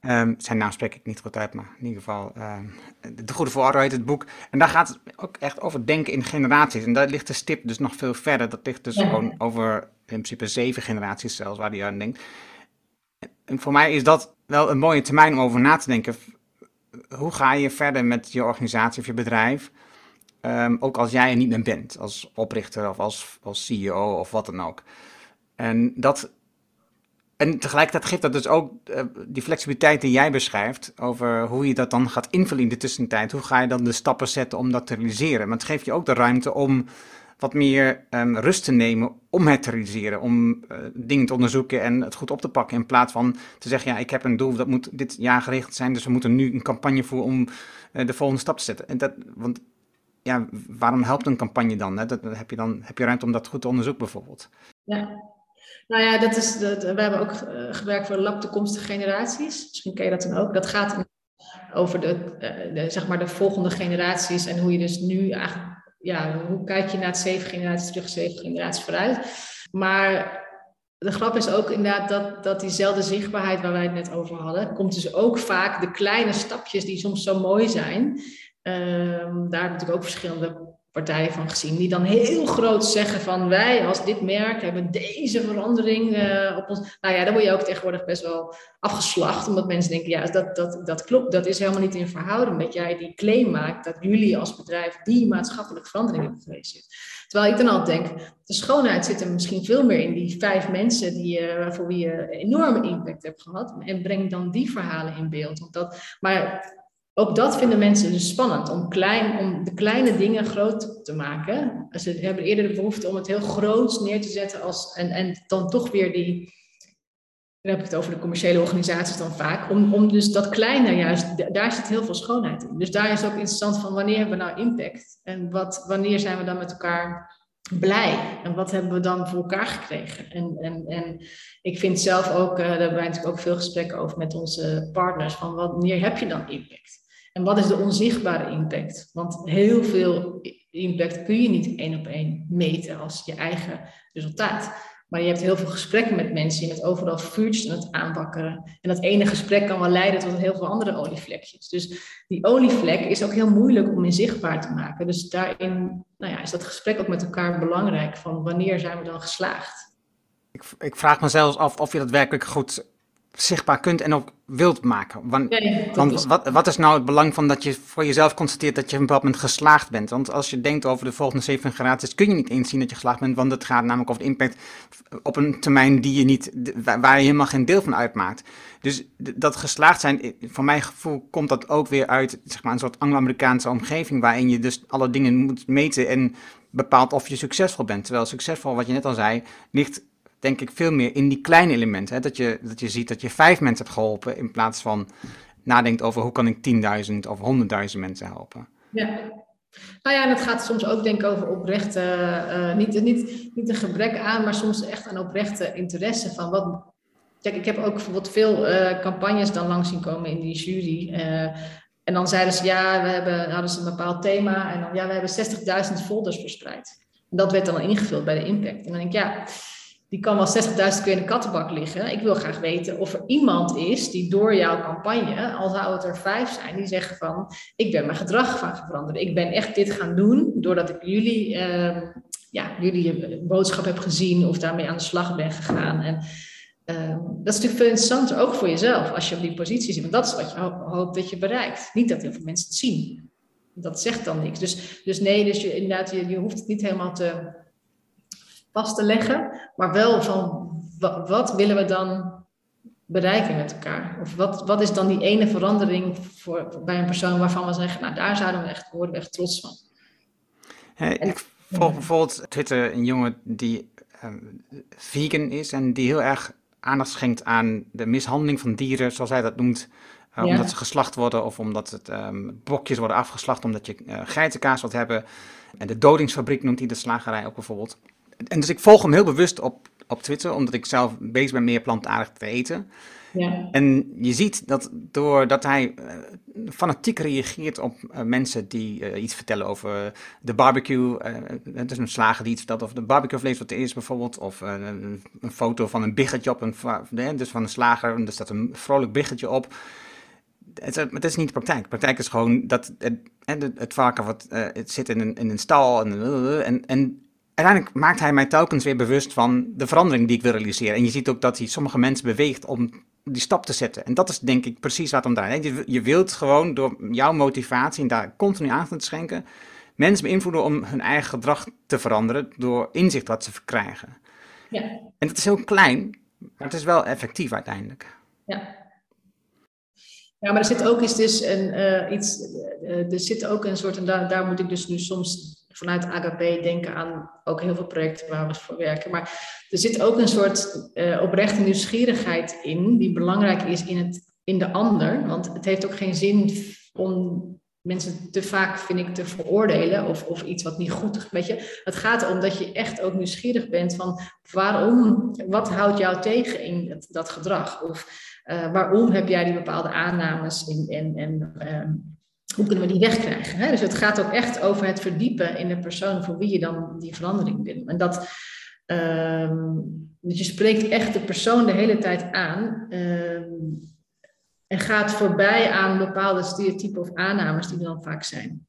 [SPEAKER 1] Um, zijn naam spreek ik niet goed uit, maar in ieder geval, um, De Goede Voorouder heet het boek. En daar gaat het ook echt over denken in generaties. En daar ligt de stip dus nog veel verder. Dat ligt dus gewoon over in principe zeven generaties zelfs, waar hij aan denkt. En voor mij is dat wel een mooie termijn om over na te denken. Hoe ga je verder met je organisatie of je bedrijf? Um, ook als jij er niet meer bent, als oprichter of als, als CEO of wat dan ook. En, dat, en tegelijkertijd geeft dat dus ook uh, die flexibiliteit die jij beschrijft over hoe je dat dan gaat invullen in de tussentijd. Hoe ga je dan de stappen zetten om dat te realiseren? Maar het geeft je ook de ruimte om wat meer um, rust te nemen om het te realiseren. Om uh, dingen te onderzoeken en het goed op te pakken. In plaats van te zeggen, ja, ik heb een doel, dat moet dit jaar gericht zijn. Dus we moeten nu een campagne voeren om uh, de volgende stap te zetten. En dat, want ja, waarom helpt een campagne dan? Hè? Dat, heb, je dan heb je ruimte om dat goed te onderzoeken bijvoorbeeld?
[SPEAKER 3] Ja, nou ja, dat is, dat, we hebben ook uh, gewerkt voor Lab Toekomstige Generaties. Misschien ken je dat dan ook. Dat gaat over de, uh, de, zeg maar de volgende generaties en hoe je dus nu eigenlijk, ja, hoe kijk je naar het zeven generaties terug, zeven generaties vooruit. Maar de grap is ook inderdaad dat, dat diezelfde zichtbaarheid waar wij het net over hadden, komt dus ook vaak de kleine stapjes die soms zo mooi zijn, Um, daar hebben we natuurlijk ook verschillende partijen van gezien, die dan heel groot zeggen van wij als dit merk hebben deze verandering uh, op ons. Nou ja, dan word je ook tegenwoordig best wel afgeslacht, omdat mensen denken, ja, dat, dat, dat klopt, dat is helemaal niet in verhouding met jij die claim maakt dat jullie als bedrijf die maatschappelijke verandering hebben geweest. Terwijl ik dan altijd denk, de schoonheid zit er misschien veel meer in die vijf mensen die, uh, voor wie je enorme impact hebt gehad. En breng dan die verhalen in beeld. Want dat, maar ook dat vinden mensen dus spannend, om, klein, om de kleine dingen groot te maken. Ze hebben eerder de behoefte om het heel groot neer te zetten als, en, en dan toch weer die, dan heb ik het over de commerciële organisaties dan vaak, om, om dus dat kleine juist, daar zit heel veel schoonheid in. Dus daar is ook interessant van wanneer hebben we nou impact en wat, wanneer zijn we dan met elkaar blij en wat hebben we dan voor elkaar gekregen. En, en, en ik vind zelf ook, uh, daar hebben wij natuurlijk ook veel gesprekken over met onze partners, van wanneer heb je dan impact? En wat is de onzichtbare impact? Want heel veel impact kun je niet één op één meten als je eigen resultaat. Maar je hebt heel veel gesprekken met mensen. Je bent overal vuurtjes aan het aanbakkeren. En dat ene gesprek kan wel leiden tot heel veel andere olievlekjes. Dus die olievlek is ook heel moeilijk om in zichtbaar te maken. Dus daarin nou ja, is dat gesprek ook met elkaar belangrijk. Van wanneer zijn we dan geslaagd?
[SPEAKER 1] Ik, ik vraag me zelfs af of je dat werkelijk goed zichtbaar kunt en ook wilt maken. Want, want wat, wat, is nou het belang van dat je voor jezelf constateert dat je op een bepaald moment geslaagd bent? Want als je denkt over de volgende zeven generaties, kun je niet eens zien dat je geslaagd bent, want het gaat namelijk over de impact op een termijn die je niet, waar je helemaal geen deel van uitmaakt. Dus dat geslaagd zijn, voor mijn gevoel komt dat ook weer uit zeg maar, een soort Anglo-Amerikaanse omgeving, waarin je dus alle dingen moet meten en bepaalt of je succesvol bent. Terwijl succesvol, wat je net al zei, ligt denk ik veel meer in die kleine elementen. Hè? Dat, je, dat je ziet dat je vijf mensen hebt geholpen in plaats van nadenkt over hoe kan ik 10.000 of 100.000 mensen helpen.
[SPEAKER 3] Ja. Nou ja, en het gaat soms ook denk ik over oprechte, uh, niet, niet, niet een gebrek aan, maar soms echt een oprechte interesse van wat... Kijk, ik heb ook bijvoorbeeld veel uh, campagnes dan langs zien komen in die jury. Uh, en dan zeiden ze, ja, we hebben, hadden ze een bepaald thema. En dan, ja, we hebben 60.000 folders verspreid. Dat werd dan ingevuld bij de impact. En dan denk ik, ja, die kan wel 60.000 keer in de kattenbak liggen. Ik wil graag weten of er iemand is die door jouw campagne, al zou het er vijf zijn, die zeggen van, ik ben mijn gedrag gaan veranderen. Ik ben echt dit gaan doen doordat ik jullie, uh, ja, jullie boodschap heb gezien of daarmee aan de slag ben gegaan. En uh, dat is natuurlijk veel interessanter, ook voor jezelf, als je op die positie zit. Want dat is wat je hoopt dat je bereikt. Niet dat heel veel mensen het zien. Dat zegt dan niks. Dus, dus nee, dus je, inderdaad, je, je hoeft het niet helemaal te vast te leggen, maar wel van wat, willen we dan bereiken met elkaar? Of wat, wat is dan die ene verandering voor, bij een persoon waarvan we zeggen, nou daar zouden we echt, worden we echt trots van.
[SPEAKER 1] ik volg bijvoorbeeld Twitter een jongen die uh, vegan is en die heel erg aandacht schenkt aan de mishandeling van dieren, zoals hij dat noemt. Uh, Omdat ze geslacht worden of omdat het um, bokjes worden afgeslacht omdat je uh, geitenkaas wilt hebben. En de dodingsfabriek noemt hij de slagerij ook bijvoorbeeld en dus ik volg hem heel bewust op, op Twitter, omdat ik zelf bezig ben meer plantaardig te eten. Ja. En je ziet dat doordat hij uh, fanatiek reageert op uh, mensen die uh, iets vertellen over de barbecue. het is een slager die iets vertelt over de barbecuevlees wat er is bijvoorbeeld. Of een foto van een biggetje op een, dus van een slager. En er staat een vrolijk biggetje op. Het, het, is niet de praktijk. De praktijk is gewoon dat het, het, varken wat, het zit in een, in een stal en, en, en uiteindelijk maakt hij mij telkens weer bewust van de verandering die ik wil realiseren. En je ziet ook dat hij sommige mensen beweegt om die stap te zetten. En dat is denk ik precies wat om draait. Je, je wilt gewoon door jouw motivatie en daar continu aan te schenken, mensen beïnvloeden om hun eigen gedrag te veranderen door inzicht wat ze verkrijgen. Ja. En dat is heel klein, maar het is wel effectief uiteindelijk.
[SPEAKER 3] Ja. Ja, maar er zit ook iets, dus een, uh, iets, uh, er zit ook een soort, en daar, daar moet ik dus nu soms vanuit AGP denken aan ook heel veel projecten waar we voor werken. Maar er zit ook een soort uh, oprechte nieuwsgierigheid in, die belangrijk is in, het, in de ander. Want het heeft ook geen zin om mensen te vaak, vind ik, te veroordelen of, of iets wat niet goed is. Weet je, het gaat erom dat je echt ook nieuwsgierig bent van waarom, wat houdt jou tegen in dat, gedrag? Of uh, waarom heb jij die bepaalde aannames ehm, hoe kunnen we die wegkrijgen? Hè? Dus het gaat ook echt over het verdiepen in de persoon voor wie je dan die verandering wil. En dat, um, dus je spreekt echt de persoon de hele tijd aan um, en gaat voorbij aan bepaalde stereotypen of aannames die er dan vaak zijn.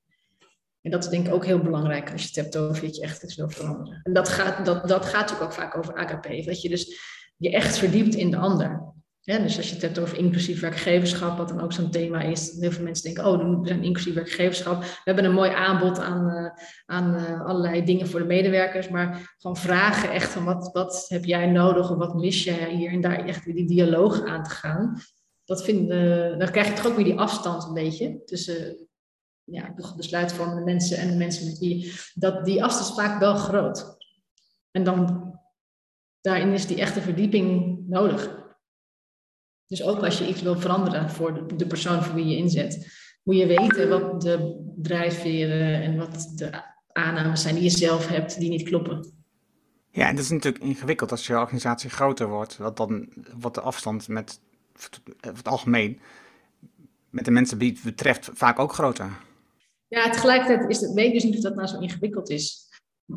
[SPEAKER 3] En dat is denk ik ook heel belangrijk als je het hebt over dat je echt iets wil veranderen. En dat gaat, dat, dat gaat natuurlijk ook vaak over AKP. Dat je dus je echt verdiept in de ander. Ja, dus als je het hebt over inclusief werkgeverschap, wat dan ook zo'n thema is, heel veel mensen denken, oh, we zijn inclusief werkgeverschap. We hebben een mooi aanbod aan, uh, aan uh, allerlei dingen voor de medewerkers, maar gewoon vragen echt van wat, wat heb jij nodig of wat mis jij hier en daar echt weer die dialoog aan te gaan. Dat vind, uh, dan krijg je toch ook weer die afstand een beetje tussen ja, de besluitvormende mensen en de mensen met wie, dat, die afstand is vaak wel groot. En dan, daarin is die echte verdieping nodig. Dus ook als je iets wil veranderen voor de, persoon voor wie je inzet, moet je weten wat de drijfveren en wat de aannames zijn die je zelf hebt die niet kloppen.
[SPEAKER 1] Ja, en dat is natuurlijk ingewikkeld als je organisatie groter wordt, want dan wordt de afstand met het algemeen met de mensen die het betreft vaak ook groter.
[SPEAKER 3] Ja, tegelijkertijd is het, weet ik dus niet of dat nou zo ingewikkeld is.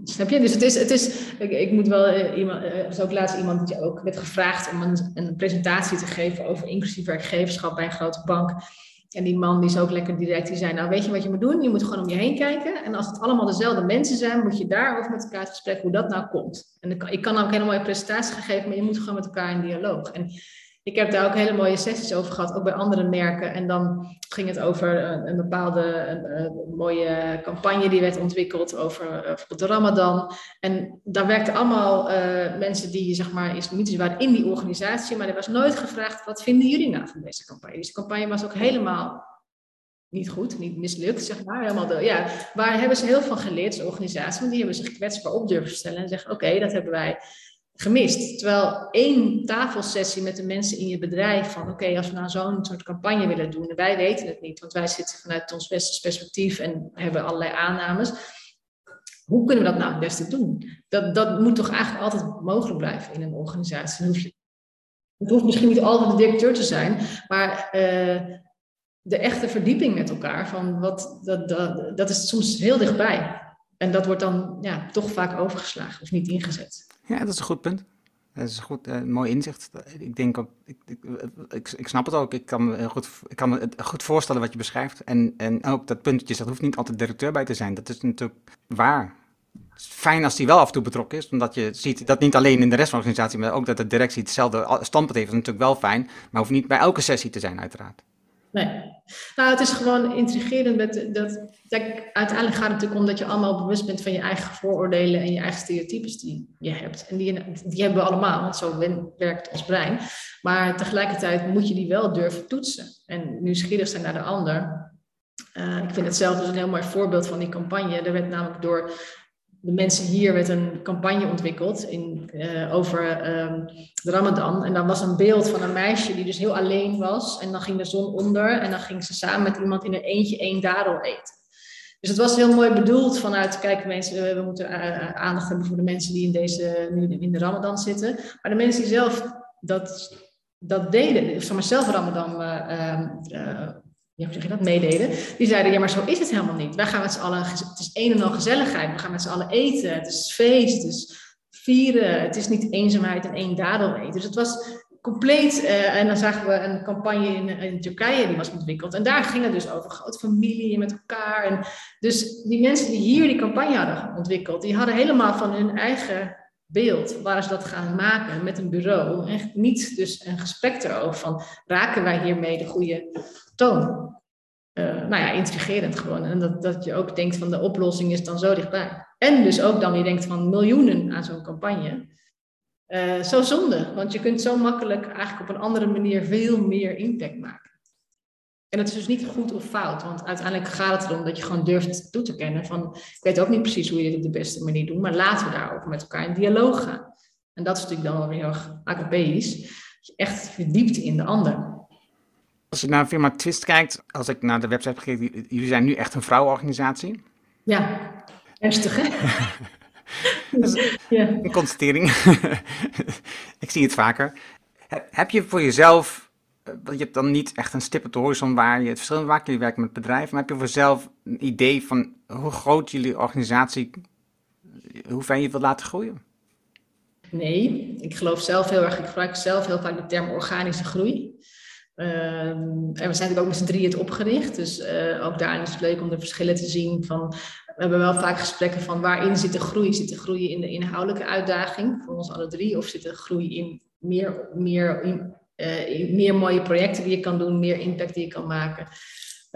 [SPEAKER 3] Snap je? Dus het is, het is ik, ik moet wel, uh, iemand, uh, er was ook laatst iemand die ook werd gevraagd om een, een presentatie te geven over inclusief werkgeverschap bij een grote bank. En die man die is ook lekker direct, die zei, nou weet je wat je moet doen? Je moet gewoon om je heen kijken. En als het allemaal dezelfde mensen zijn, moet je daarover met elkaar het gesprek hoe dat nou komt. En ik, kan ook een hele mooie presentatie geven, maar je moet gewoon met elkaar in dialoog. En ik heb daar ook hele mooie sessies over gehad, ook bij andere merken. En dan ging het over een, bepaalde een, mooie campagne die werd ontwikkeld over uh, de Ramadan. En daar werkten allemaal uh, mensen die zeg maar islamietisch waren in die organisatie, maar er was nooit gevraagd: wat vinden jullie nou van deze campagne? Dus de campagne was ook helemaal niet goed, niet mislukt, zeg maar. Helemaal de, ja, waar hebben ze heel veel geleerd als organisatie, want die hebben zich kwetsbaar op durven stellen en zeggen: oké, dat hebben wij gemist. Terwijl één tafelsessie met de mensen in je bedrijf van oké, als we nou zo'n soort campagne willen doen, en wij weten het niet, want wij zitten vanuit ons beste perspectief en hebben allerlei aannames. Hoe kunnen we dat nou het beste doen? Dat, dat moet toch eigenlijk altijd mogelijk blijven in een organisatie. Het hoeft misschien niet altijd de directeur te zijn, maar uh, de echte verdieping met elkaar, van wat, dat, dat, dat is soms heel dichtbij. En dat wordt dan ja, toch vaak overgeslagen of niet ingezet.
[SPEAKER 1] Ja, dat is een goed punt. Dat is een goed, uh, mooi inzicht. Ik denk ik, ik, ik, snap het ook. Ik kan, me goed, ik kan me goed voorstellen wat je beschrijft. En, en ook dat puntje, dat hoeft niet altijd directeur bij te zijn. Dat is natuurlijk waar. Het is fijn als die wel af en toe betrokken is, omdat je ziet dat niet alleen in de rest van de organisatie, maar ook dat de directie hetzelfde standpunt heeft. Dat is natuurlijk wel fijn, maar hoeft niet bij elke sessie te zijn, uiteraard.
[SPEAKER 3] Nee. Nou, het is gewoon intrigerend. Met dat, uiteindelijk gaat het natuurlijk om dat je allemaal bewust bent van je eigen vooroordelen en je eigen stereotypes die je hebt. En die, die hebben we allemaal, want zo werkt ons brein. Maar tegelijkertijd moet je die wel durven toetsen en nieuwsgierig zijn naar de ander. Uh, ik vind het zelf dus een heel mooi voorbeeld van die campagne. Er werd namelijk door de mensen hier werd een campagne ontwikkeld in, uh, over de Ramadan. En dan was een beeld van een meisje die dus heel alleen was. En dan ging de zon onder en dan ging ze samen met iemand in een eentje één dadel eten. Dus het was heel mooi bedoeld vanuit, kijk mensen, we moeten uh, aandacht hebben voor de mensen die in deze, nu in de Ramadan zitten. Maar de mensen die zelf dat dat deden, zeg maar zelf Ramadan, uh, ja, hoe zeg je dat, meededen, die zeiden, ja, maar zo is het helemaal niet. Wij gaan met z'n allen, het is een en al gezelligheid, we gaan met z'n allen eten, het is feest, het is vieren, het is niet eenzaamheid en één dadel eten. Dus het was compleet, uh, en dan zagen we een campagne in, in, Turkije die was ontwikkeld. En daar ging het dus over grote familie met elkaar. En dus die mensen die hier die campagne hadden ontwikkeld, die hadden helemaal van hun eigen beeld waar ze dat gaan maken met een bureau. En niet dus een gesprek erover van raken wij hiermee de goede toon. Uh, nou ja, intrigerend gewoon. En dat, dat je ook denkt van de oplossing is dan zo dichtbij. En dus ook dan je denkt van miljoenen aan zo'n campagne. Uh, zo zonde, want je kunt zo makkelijk eigenlijk op een andere manier veel meer impact maken. En dat is dus niet goed of fout, want uiteindelijk gaat het erom dat je gewoon durft toe te kennen van, ik weet ook niet precies hoe je dit op de beste manier doet, maar laten we daarover met elkaar in dialoog gaan. En dat is natuurlijk dan wel weer heel erg dat je echt verdiept in de ander.
[SPEAKER 1] Als je naar firma Twist kijkt, als ik naar de website gekeken, jullie zijn nu echt een vrouwenorganisatie.
[SPEAKER 3] Ja, ernstig hè?
[SPEAKER 1] ja. Een constatering. ik zie het vaker. Heb je voor jezelf, je hebt dan niet echt een stip op de horizon waar je het verschil maakt, jullie werken met bedrijven, maar heb je voor jezelf een idee van hoe groot jullie organisatie, hoe ver je wilt laten groeien?
[SPEAKER 3] Nee, ik geloof zelf heel erg, ik gebruik zelf heel vaak de term organische groei. Ehm, en we zijn natuurlijk ook met z'n drieën het opgericht. Dus uh, ook daarin is het leuk om de verschillen te zien. Van, we hebben wel vaak gesprekken van waarin zit de groei? Zit de groei in de inhoudelijke uitdaging voor ons alle drie? Of zit de groei in meer, meer, in, uh, meer mooie projecten die je kan doen, meer impact die je kan maken?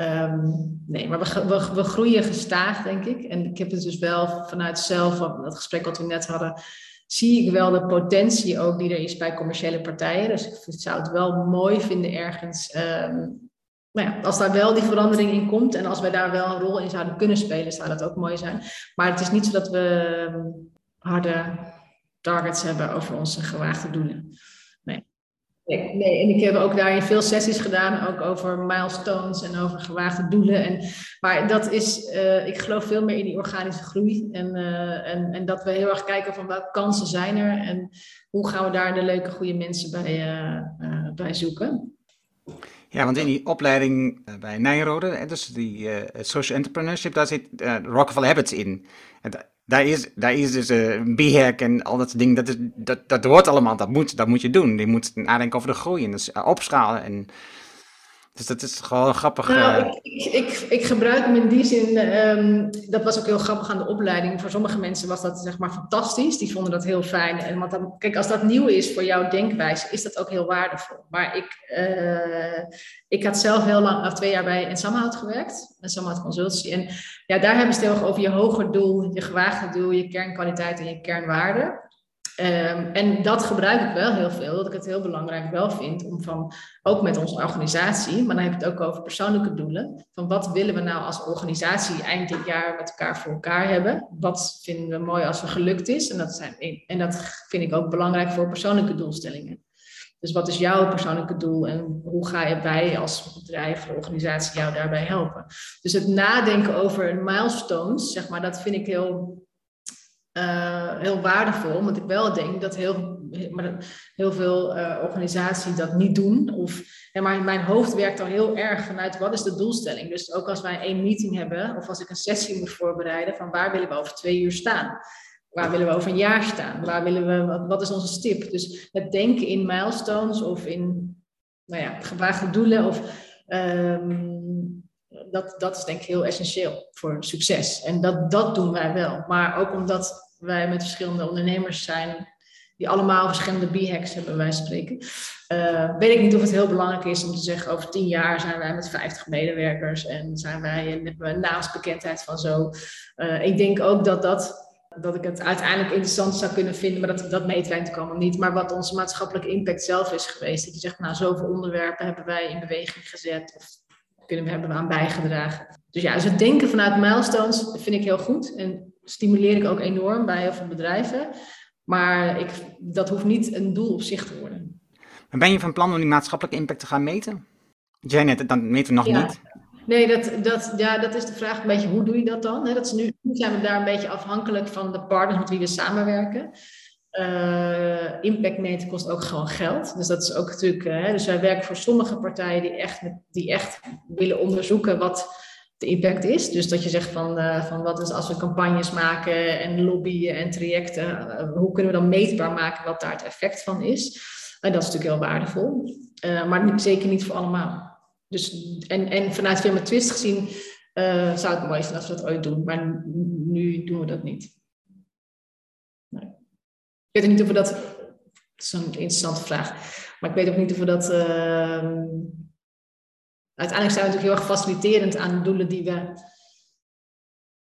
[SPEAKER 3] Um, nee, maar we, we, groeien gestaag, denk ik. En ik heb het dus wel vanuit zelf, dat gesprek wat we net hadden, zie ik wel de potentie ook die er is bij commerciële partijen. Dus ik zou het wel mooi vinden ergens. Um, nou ja, als daar wel die verandering in komt en als wij daar wel een rol in zouden kunnen spelen, zou dat ook mooi zijn. Maar het is niet zo dat we ehm, harde targets hebben over onze gewaagde doelen. Nee, nee, en ik heb ook daarin veel sessies gedaan, ook over milestones en over gewaagde doelen. En, maar dat is, uh, ik geloof veel meer in die organische groei. En, uh, en, en dat we heel erg kijken van welke kansen zijn er en hoe gaan we daar de leuke, goede mensen bij, uh, bij zoeken.
[SPEAKER 1] Ja, want in die opleiding bij Nijrode, dus die social entrepreneurship, daar zit Rockefeller Habits in. En daar is, daar is dus een uh, BHAG en al dat soort dingen. Dat, is, dat, dat hoort allemaal. Dat moet, dat moet je doen. Je moet nadenken over de groei en dus, uh, opschalen. En dus dat is gewoon grappig.
[SPEAKER 3] Nou, ik, ik, ik, gebruik hem in die zin. Um, dat was ook heel grappig aan de opleiding. Voor sommige mensen was dat zeg maar fantastisch. Die vonden dat heel fijn. En want dan, kijk, als dat nieuw is voor jouw denkwijze, is dat ook heel waardevol. Maar ik, uh, ik had zelf heel lang, twee jaar bij en Samhout gewerkt. En Samhout Consultancy. En ja, daar hebben ze het heel erg over je hoger doel, je gewaagde doel, je kernkwaliteit en je kernwaarde. Um, en dat gebruik ik wel heel veel, dat ik het heel belangrijk wel vind om van, ook met onze organisatie, maar dan heb je het ook over persoonlijke doelen, van wat willen we nou als organisatie eind dit jaar met elkaar voor elkaar hebben? Wat vinden we mooi als het gelukt is? En dat, zijn, en dat vind ik ook belangrijk voor persoonlijke doelstellingen. Dus wat is jouw persoonlijke doel en hoe ga je wij als bedrijf of organisatie jou daarbij helpen? Dus het nadenken over milestones, zeg maar, dat vind ik heel uh, heel waardevol, omdat ik wel denk dat heel, heel veel uh, organisaties dat niet doen. Of, ja, maar mijn hoofd werkt al heel erg vanuit wat is de doelstelling. Dus ook als wij één meeting hebben, of als ik een sessie moet voorbereiden, van waar willen we over twee uur staan? Waar willen we over een jaar staan? Waar willen we, wat, is onze stip? Dus het denken in milestones of in nou ja, gewaagde doelen of um, dat, dat is denk ik heel essentieel voor succes. En dat, dat doen wij wel. Maar ook omdat wij met verschillende ondernemers zijn, die allemaal verschillende B-hacks hebben, wij spreken. Uh, weet ik niet of het heel belangrijk is om te zeggen, over tien jaar zijn wij met 50 medewerkers en zijn wij, en hebben we een naamsbekendheid van zo. Uh, ik denk ook dat dat dat ik het uiteindelijk interessant zou kunnen vinden, maar dat, dat meten natuurlijk allemaal niet. Maar wat onze maatschappelijke impact zelf is geweest. Dat je zegt, nou, zoveel onderwerpen hebben wij in beweging gezet. Of kunnen we, hebben we aan bijgedragen. Dus ja, dus het denken vanuit milestones vind ik heel goed. En stimuleer ik ook enorm bij heel veel bedrijven. Maar ik, dat hoeft niet een doel op zich te worden.
[SPEAKER 1] Maar ben je van plan om die maatschappelijke impact te gaan meten? Jij net, dan meten we nog niet.
[SPEAKER 3] Nee, dat, dat, ja, dat is de vraag een beetje, hoe doe je dat dan? dat is nu, nu zijn we daar een beetje afhankelijk van de partners met wie we samenwerken. uh, impact meten kost ook gewoon geld. Dus dat is ook natuurlijk. Uh, dus wij werken voor sommige partijen die echt, die echt willen onderzoeken wat de impact is. Dus dat je zegt van, uh, van wat is als we campagnes maken en lobbyen en trajecten, hoe kunnen we dan meetbaar maken wat daar het effect van is? En dat is natuurlijk heel waardevol, maar zeker niet voor allemaal. Dus, en, en vanuit Firma Twist gezien zou het mooi zijn als we dat ooit doen, maar nu doen we dat niet. Ik weet niet of we dat. Dat is een interessante vraag. Maar ik weet ook niet of we dat. Uiteindelijk zijn we natuurlijk heel erg faciliterend aan de doelen die we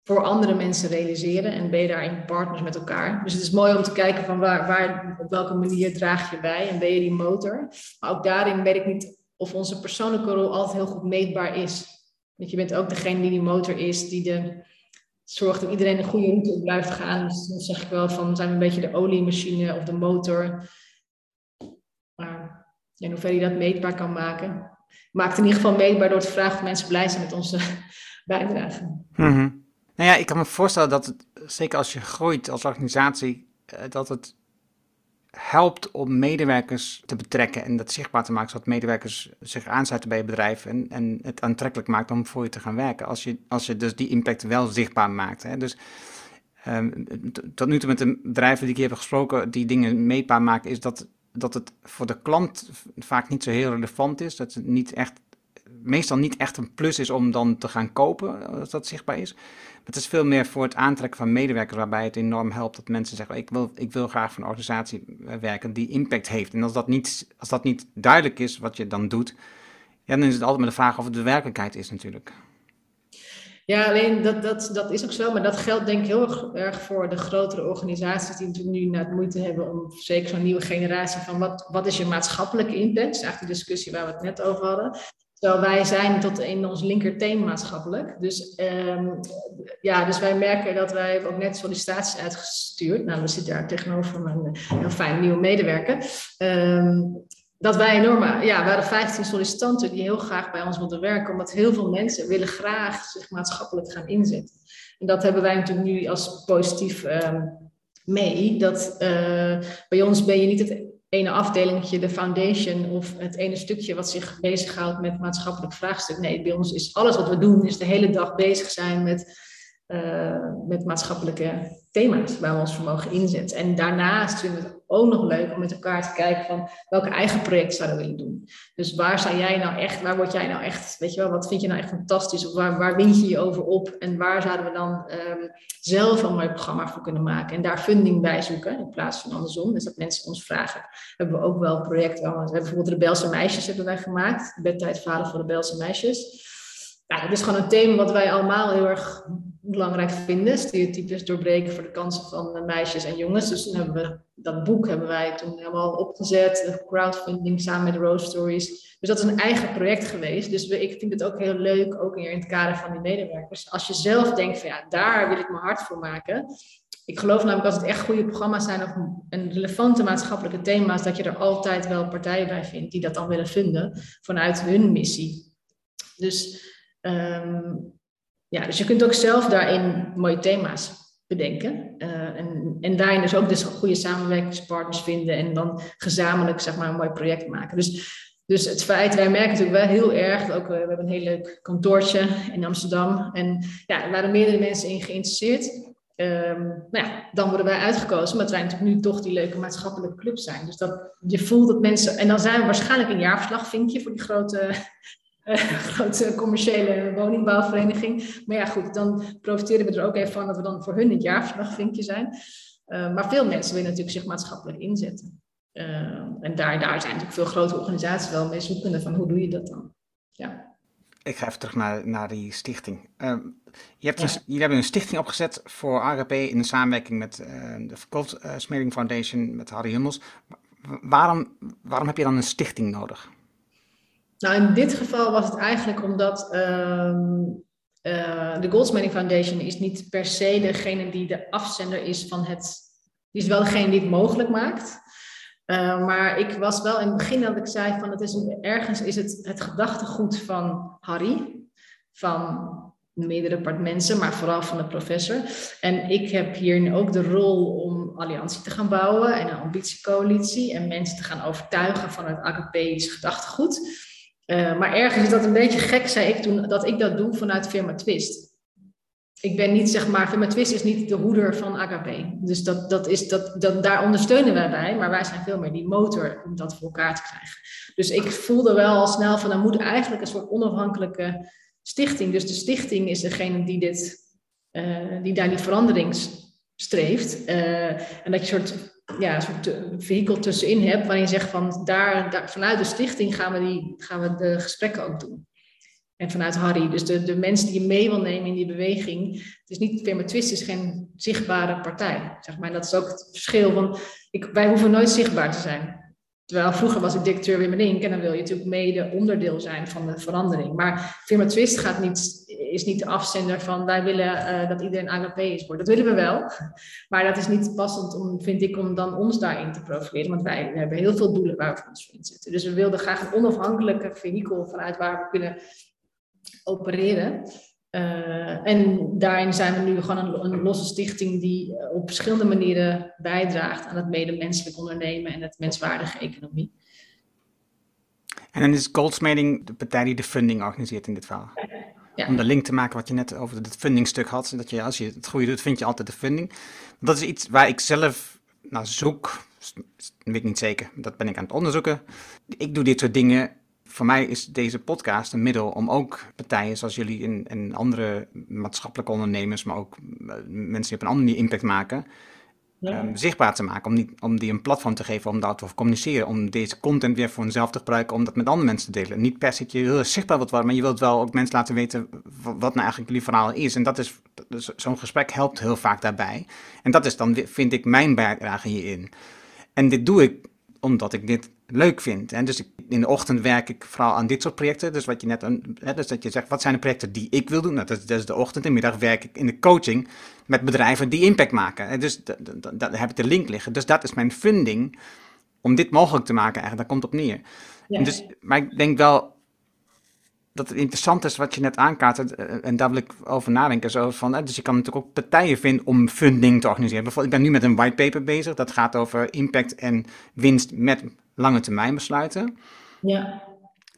[SPEAKER 3] voor andere mensen realiseren. En ben je daarin partners met elkaar. Dus het is mooi om te kijken van waar, waar, op welke manier draag je bij en ben je die motor. Maar ook daarin weet ik niet of onze persoonlijke rol altijd heel goed meetbaar is. Want je bent ook degene die die motor is, die de zorgt dat iedereen een goede route blijft gaan. Dus dan zeg ik wel van, zijn we een beetje de oliemachine of de motor. Maar in hoeverre je dat meetbaar kan maken. Maakt in ieder geval meetbaar door te vragen of mensen blij zijn met onze bijdrage.
[SPEAKER 1] Mm Nou ja, ik kan me voorstellen dat het, zeker als je groeit als organisatie, eh, dat het helpt om medewerkers te betrekken en dat zichtbaar te maken, zodat medewerkers zich aansluiten bij je bedrijf en, en het aantrekkelijk maakt om voor je te gaan werken. Als je, als je dus die impact wel zichtbaar maakt. Hè. Dus um, tot nu toe met de bedrijven die ik heb gesproken, die dingen meetbaar maken, is dat, dat het voor de klant vaak niet zo heel relevant is. Dat het niet echt, meestal niet echt een plus is om dan te gaan kopen, als dat zichtbaar is het is veel meer voor het aantrekken van medewerkers, waarbij het enorm helpt dat mensen zeggen: ik wil, ik wil graag voor een organisatie eh, werken die impact heeft. En als dat, niet, als dat niet duidelijk is wat je dan doet, ja, dan is het altijd maar de vraag of het de werkelijkheid is, natuurlijk.
[SPEAKER 3] Ja, alleen dat, dat, dat is ook zo, maar dat geldt denk ik heel erg voor de grotere organisaties die natuurlijk nu net moeite hebben om zeker zo'n nieuwe generatie van wat, wat is je maatschappelijke impact? Is eigenlijk de discussie waar we het net over hadden. Terwijl wij zijn tot in ons linkerteen maatschappelijk. Dus, um, ja, dus wij merken dat wij ook net sollicitaties uitgestuurd. Nou, we zitten daar tegenover mijn heel fijn nieuwe medewerker. Um, dat wij enorme, ja, we hadden 15 sollicitanten die heel graag bij ons wilden werken, omdat heel veel mensen willen graag zich maatschappelijk gaan inzetten. En dat hebben wij natuurlijk nu als positief um, mee. Dat uh, bij ons ben je niet het ene afdelingje, de foundation of het ene stukje wat zich bezighoudt met maatschappelijk vraagstuk. Nee, bij ons is alles wat we doen, is de hele dag bezig zijn met, uh, met maatschappelijke thema's waar we ons voor mogen inzetten. En daarnaast vinden we het ook nog leuk om met elkaar te kijken van welke eigen project zouden we willen doen. Dus waar zou jij nou echt, waar word jij nou echt, weet je wel, wat vind je nou echt fantastisch? Of waar, waar wind je je over op? En waar zouden we dan um, zelf een mooi programma voor kunnen maken? En daar funding bij zoeken in plaats van andersom. Dus dat mensen ons vragen. Hebben we ook wel projecten. We hebben bijvoorbeeld de Belse Meisjes hebben wij gemaakt. Bedtijdvader voor de Belse Meisjes. Ja, dat is gewoon een thema wat wij allemaal heel erg belangrijk vinden. Stereotypes doorbreken voor de kansen van meisjes en jongens. Dus toen hebben we dat boek hebben wij toen helemaal opgezet. Crowdfunding samen met Rose Stories. Dus dat is een eigen project geweest. Dus ik vind het ook heel leuk, ook in het kader van die medewerkers. Als je zelf denkt van ja, daar wil ik mijn hart voor maken. Ik geloof namelijk als het echt goede programma's zijn of een relevante maatschappelijke thema's, dat je er altijd wel partijen bij vindt die dat dan willen vinden vanuit hun missie. Dus um, ja, dus je kunt ook zelf daarin mooie thema's bedenken. Uh, en, en daarin dus ook dus goede samenwerkingspartners vinden en dan gezamenlijk zeg maar, een mooi project maken. Dus, dus het feit, wij merken natuurlijk wel heel erg, ook, we hebben een heel leuk kantoortje in Amsterdam. En ja, er waren meerdere mensen in geïnteresseerd. Um, nou ja, dan worden wij uitgekozen, omdat wij natuurlijk nu toch die leuke maatschappelijke club zijn. Dus dat je voelt dat mensen, en dan zijn we waarschijnlijk een jaarverslag, vind je, voor die grote uh, grote commerciële woningbouwvereniging. Maar ja, goed, dan profiteren we er ook even van dat we dan voor hun het jaarverslagvinkje zijn. Uh, maar veel mensen willen natuurlijk zich maatschappelijk inzetten. Uh, en daar, daar zijn natuurlijk veel grote organisaties wel mee zoekende van hoe doe je dat dan? Ja.
[SPEAKER 1] Ik ga even terug naar, naar die stichting. Uh, je hebt ja. een, jullie hebben een stichting opgezet voor AGP in samenwerking met de Verkoopsmeding Foundation, met Harry Hummels. Waarom, waarom heb je dan een stichting nodig?
[SPEAKER 3] Nou, in dit geval was het eigenlijk omdat uh, uh, de Goldsmithing Foundation is niet per se degene die de afzender is van het. Die is wel degene die het mogelijk maakt. Uh, maar ik was wel in het begin dat ik zei van het is ergens is het het gedachtegoed van Harry. Van meerdere mensen, maar vooral van de professor. En ik heb hier ook de rol om alliantie te gaan bouwen en een ambitiecoalitie en mensen te gaan overtuigen van het AKP's gedachtegoed. Uh, maar ergens is dat een beetje gek, zei ik toen, dat ik dat doe vanuit firma Twist. Ik ben niet, zeg maar, firma Twist is niet de hoeder van AKP. Dus dat, dat is, dat, dat, daar ondersteunen wij bij, maar wij zijn veel meer die motor om dat voor elkaar te krijgen. Dus ik voelde wel al snel van, er moet eigenlijk een soort onafhankelijke stichting. Dus de stichting is degene die, dit, uh, die daar die verandering streeft. Uh, en dat je soort, ja, een soort vehikel tussenin hebt waarin je zegt van daar, daar, vanuit de stichting gaan we, die, gaan we de gesprekken ook doen. En vanuit Harry, dus de, de mensen die je mee wil nemen in die beweging. Het is niet, Firma Twist is geen zichtbare partij. Zeg maar. En dat is ook het verschil. Want ik, wij hoeven nooit zichtbaar te zijn. Terwijl vroeger was ik directeur Wim Inc. en dan wil je natuurlijk mede onderdeel zijn van de verandering. Maar firma Twist gaat niet, is niet de afzender van wij willen uh, dat iedereen AGP is wordt. Dat willen we wel. Maar dat is niet passend om, vind ik, om dan ons daarin te profileren. Want wij hebben heel veel doelen waar we ons voor inzetten. Dus we wilden graag een onafhankelijke vehikel vanuit waar we kunnen opereren. Uh, en daarin zijn we nu gewoon een, een, losse stichting die eh, op verschillende manieren bijdraagt aan het medemenselijk ondernemen en het menswaardige economie.
[SPEAKER 1] En dan is Goldsmeding de partij die de funding organiseert in dit verhaal. Om de link te maken wat je net over het fundingstuk had. Dat je als je het goede doet, vind je altijd de funding. Dat is iets waar ik zelf naar zoek. Dat weet ik niet zeker. Dat ben ik aan het onderzoeken. Ik doe dit soort dingen voor mij is deze podcast een middel om ook partijen zoals jullie en, en andere maatschappelijke ondernemers, maar ook eh, mensen die op een andere manier impact maken, ehm, zichtbaar te maken. Om, niet, om die een platform te geven om daar te communiceren. Om deze content weer voor hunzelf te gebruiken, om dat met andere mensen te delen. Niet per se dat je heel zichtbaar wilt worden, maar je wilt wel ook mensen laten weten wat nou eigenlijk jullie verhaal is. En dat is, zo'n gesprek helpt heel vaak daarbij. En dat is dan, vind ik, mijn bijdrage hierin. En dit doe ik omdat ik dit leuk vind. En dus in de ochtend werk ik vooral aan dit soort projecten. Dus wat je net, hè, dus dat je zegt, wat zijn de projecten die ik wil doen? Nou, dat, is, dat is de ochtend. En middag werk ik in de coaching met bedrijven die impact maken. En dus daar heb ik de link liggen. Dus dat is mijn funding om dit mogelijk te maken eigenlijk. Daar komt op neer. Dus, maar ik denk wel dat het interessant is wat je net aankaart. Eh, en daar wil ik over nadenken. Zo van, dus je kan natuurlijk ook partijen vinden om funding te organiseren. Bijvoorbeeld, ik ben nu met een whitepaper bezig. Dat gaat over impact en winst met lange termijn besluiten.
[SPEAKER 3] Ja.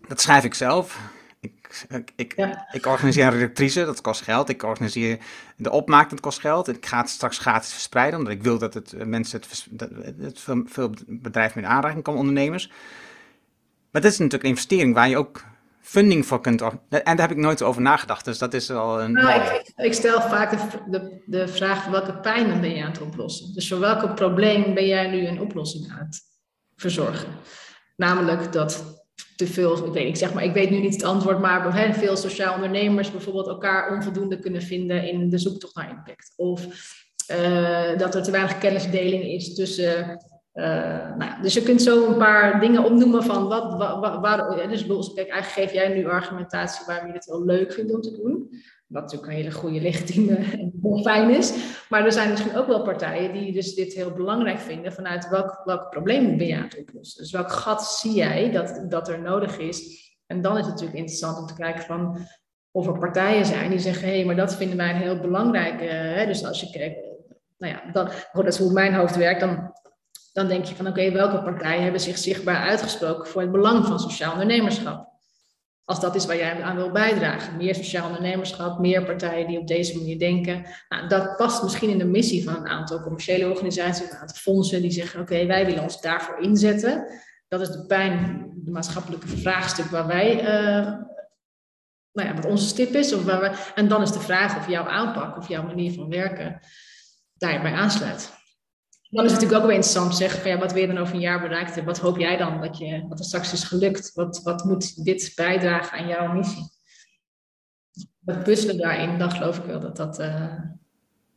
[SPEAKER 1] Dat schrijf ik zelf. Ik, ik, ik organiseer een redactrice, dat kost geld. Ik organiseer de opmaak, dat kost geld. Ik ga het straks gratis verspreiden, omdat ik wil dat het eh, mensen het, dat het veel, veel bedrijven met aanraking komen, ondernemers. Maar dat is natuurlijk een investering waar je ook funding voor kunt. En daar heb ik nooit over nagedacht, dus dat is wel een.
[SPEAKER 3] Nou, ik, ik, stel vaak de, de, de vraag: welke pijn ben je aan het oplossen? Dus voor welk probleem ben jij nu een oplossing aan het verzorgen. Namelijk dat te veel, ik weet, ik zeg maar, ik weet nu niet het antwoord, maar hè, veel sociaal ondernemers bijvoorbeeld elkaar onvoldoende kunnen vinden in de zoektocht naar impact. Of uh, dat er te weinig kennisdeling is tussen. Uh, nou, dus je kunt zo een paar dingen opnoemen van wat, waar, waar, dus eigenlijk geef jij nu argumentatie waarom je het wel leuk vindt om te doen. Wat natuurlijk een hele goede legitieme en fijn is. Maar er zijn misschien ook wel partijen die dus dit heel belangrijk vinden vanuit welk, welk probleem ben je aan het oplossen. Dus welk gat zie jij dat, dat er nodig is? En dan is het natuurlijk interessant om te kijken van of er partijen zijn die zeggen, hé, hey, maar dat vinden wij een heel belangrijk. Hè? Dus als je kijkt, nou ja, dan, dat is hoe mijn hoofd werkt, dan, dan denk je van oké, welke partijen hebben zich zichtbaar uitgesproken voor het belang van sociaal ondernemerschap? Als dat is waar jij aan wil bijdragen. Meer sociaal ondernemerschap, meer partijen die op deze manier denken. Nou, dat past misschien in de missie van een aantal commerciële organisaties, een aantal fondsen die zeggen: Oké, wij willen ons daarvoor inzetten. Dat is de pijn, de maatschappelijke vraagstuk waar wij, uh, nou ja, wat onze stip is. Of waar we, en dan is de vraag of jouw aanpak of jouw manier van werken daarbij aansluit. Dan is het natuurlijk ook wel interessant te zeggen van ja, wat wil je dan over een jaar bereikt hebben? Wat hoop jij dan dat, je, dat er straks is gelukt? Wat, wat moet dit bijdragen aan jouw missie? Dat puzzelen daarin, dan geloof ik wel dat dat... Uh,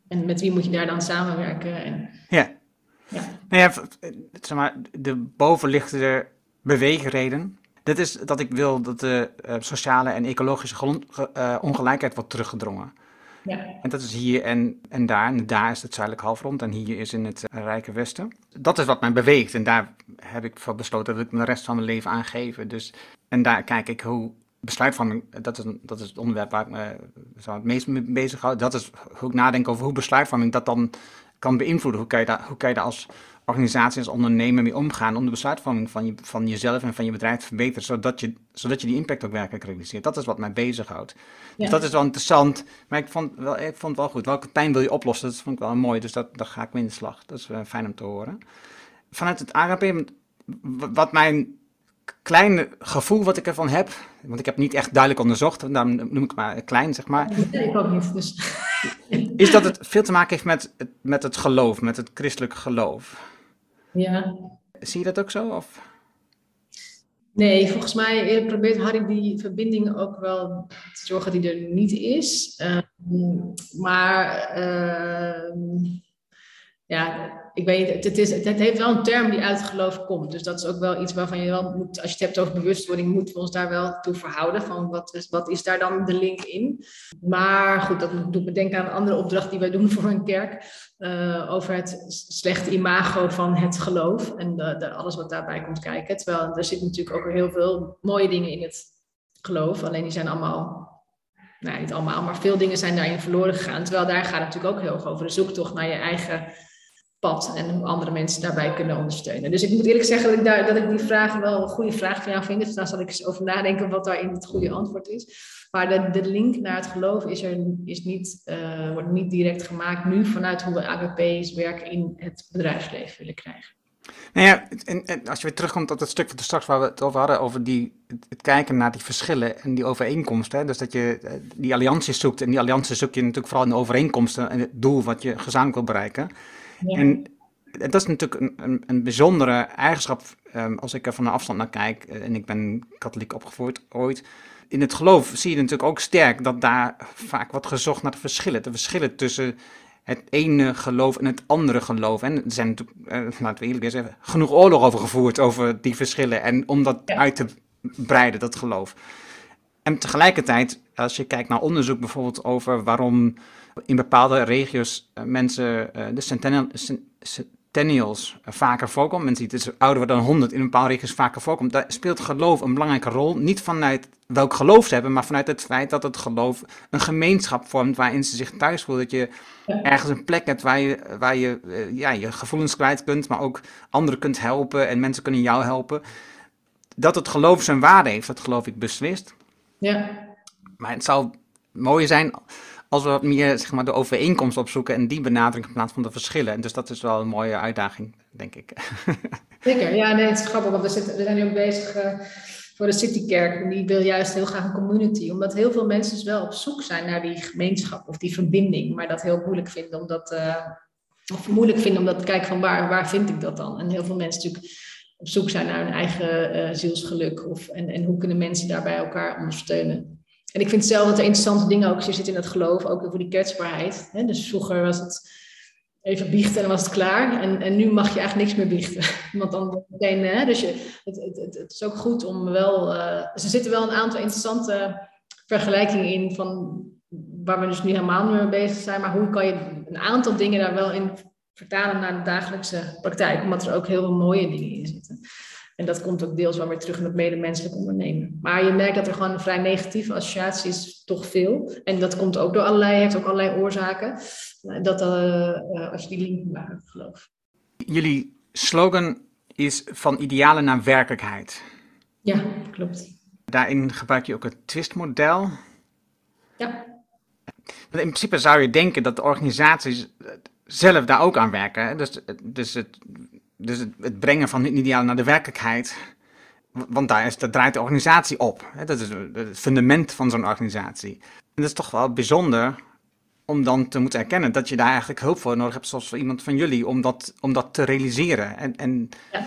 [SPEAKER 3] en met wie moet je daar dan samenwerken? En,
[SPEAKER 1] ja. Ja. Nou ja, zeg maar, de bovenliggende beweegreden. Dit is dat ik wil dat de uh, sociale en ecologische grond, uh, ongelijkheid wordt teruggedrongen.
[SPEAKER 3] Ja.
[SPEAKER 1] En dat is hier en, en daar. En daar is het zuidelijk halfrond en hier is in het uh, Rijke Westen. Dat is wat mij beweegt en daar heb ik voor besloten dat ik de rest van mijn leven aan geef. Dus, en daar kijk ik hoe besluitvorming, dat is, dat is het onderwerp waar ik me zo het meest mee bezig hou. Dat is hoe ik nadenk over hoe besluitvorming dat dan kan beïnvloeden. Hoe kan je daar, hoe kan je daar als organisatie, als ondernemer mee omgaan om de besluitvorming van, je, van jezelf en van je bedrijf te verbeteren, zodat je, zodat je die impact ook werkelijk realiseert. Dat is wat mij bezighoudt. Dus dat is wel interessant, maar ik vond, wel, ik vond het wel goed. Welke pijn wil je oplossen? Dat vond ik wel mooi, dus dat, daar ga ik mee in de slag. Dat is uh, fijn om te horen. Vanuit het AGP, wat mijn kleine gevoel wat ik ervan heb, want ik heb niet echt duidelijk onderzocht, daarom noem ik maar klein, zeg maar.
[SPEAKER 3] Ik ook niet. Dus.
[SPEAKER 1] Is dat het veel te maken heeft met, met het geloof, met het christelijk geloof?
[SPEAKER 3] Ja.
[SPEAKER 1] Zie je dat ook zo? Of?
[SPEAKER 3] Nee, volgens mij probeert Harry die verbinding ook wel te zorgen die er niet is. Uh, maar uh, ja, ik weet het, het, is, het heeft wel een term die uit het geloof komt. Dus dat is ook wel iets waarvan je wel moet, als je het hebt over bewustwording, moeten we ons daar wel toe verhouden. Van wat is, wat is daar dan de link in? Maar goed, dat doet me denken aan een andere opdracht die wij doen voor een kerk. Uh, over het slechte imago van het geloof en alles wat daarbij komt kijken. Terwijl er zitten natuurlijk ook heel veel mooie dingen in het geloof. Alleen die zijn allemaal nou, niet allemaal, maar veel dingen zijn daarin verloren gegaan. Terwijl daar gaat het natuurlijk ook heel erg over de zoektocht naar je eigen pad en hoe andere mensen daarbij kunnen ondersteunen. Dus ik moet eerlijk zeggen dat ik, daar, dat ik die vraag wel een goede vraag van jou vind. Dus daar zal ik eens over nadenken wat daarin het goede antwoord is. Maar de, de link naar het geloof is er, is niet, uh, wordt niet direct gemaakt nu vanuit hoe we ABP's werken in het bedrijfsleven willen krijgen.
[SPEAKER 1] Nou ja, en, en, als je weer terugkomt op dat stuk van de straks waar we het over hadden, over die, het kijken naar die verschillen en die overeenkomsten. Hè? Dus dat je eh, die allianties zoekt. En die allianties zoek je natuurlijk vooral in de overeenkomsten en het doel wat je gezamenlijk wil bereiken. En dat is natuurlijk een, een, een bijzondere eigenschap um, als ik er van de afstand naar kijk. Eh, en ik ben katholiek opgevoed ooit. In het geloof zie je natuurlijk ook sterk dat daar vaak wordt gezocht naar de verschillen. De verschillen tussen het ene geloof en het andere geloof. En er zijn natuurlijk, uh, laten we eerlijk zeggen, genoeg oorlog over gevoerd over die verschillen. En om dat uit te breiden, dat geloof. En tegelijkertijd, als je kijkt naar onderzoek bijvoorbeeld over waarom in bepaalde regio's uh, mensen, uh, de centennial, centennials, uh, vaker voorkomt. Mensen die dus ouder dan 100 in een bepaalde regio's vaker voorkomt. Daar speelt geloof een belangrijke rol. Niet vanuit welk geloof ze hebben, maar vanuit het feit dat het geloof een gemeenschap vormt waarin ze zich thuis voelen. Dat je ergens een plek hebt waar je, waar je ja, je gevoelens kwijt kunt, maar ook anderen kunt helpen en mensen kunnen jou helpen. Dat het geloof zijn waarde heeft, dat geloof ik beslist.
[SPEAKER 3] Ja.
[SPEAKER 1] Maar het zou mooi zijn als we wat meer zeg maar, de overeenkomst opzoeken en die benadering in plaats van de verschillen. En dus dat is wel een mooie uitdaging, denk ik.
[SPEAKER 3] Zeker, ja, nee, het is grappig, want we, zitten, we zijn nu ook bezig uh, voor de Citykerk. En die wil juist heel graag een community, omdat heel veel mensen dus wel op zoek zijn naar die gemeenschap of die verbinding, maar dat heel moeilijk vinden om dat, uh, of moeilijk vinden om dat te kijken van waar, waar vind ik dat dan? En heel veel mensen natuurlijk op zoek zijn naar hun eigen uh, zielsgeluk of, en, en hoe kunnen mensen daarbij elkaar ondersteunen. En ik vind zelf dat er interessante dingen ook zitten in het geloof, ook over die kwetsbaarheid. Dus vroeger was het even biechten en dan was het klaar. En, en nu mag je eigenlijk niks meer biechten. Want dan hè? Dus je, het, het, het, is ook goed om wel. Uh, er zitten wel een aantal interessante vergelijkingen in van waar we dus nu helemaal niet mee bezig zijn. Maar hoe kan je een aantal dingen daar wel in vertalen naar de dagelijkse praktijk? Omdat er ook heel veel mooie dingen in zitten. En dat komt ook deels wel weer terug in het medemenselijk ondernemen. Maar je merkt dat er gewoon een vrij negatieve associatie is, toch veel. En dat komt ook door allerlei, heeft ook allerlei oorzaken. Dat uh, als je die link maakt, geloof.
[SPEAKER 1] Jullie slogan is van idealen naar werkelijkheid.
[SPEAKER 3] Ja, klopt.
[SPEAKER 1] Daarin gebruik je ook het twistmodel.
[SPEAKER 3] Ja.
[SPEAKER 1] In principe zou je denken dat de organisaties zelf daar ook aan werken. Dus, dus het dus het, brengen van het ideaal naar de werkelijkheid. Want daar, is, daar draait de organisatie op. Hè? Dat is het fundament van zo'n organisatie. En dat is toch wel bijzonder om dan te moeten erkennen dat je daar eigenlijk hulp voor nodig hebt, zoals voor iemand van jullie, om dat, om dat te realiseren. En, en ja.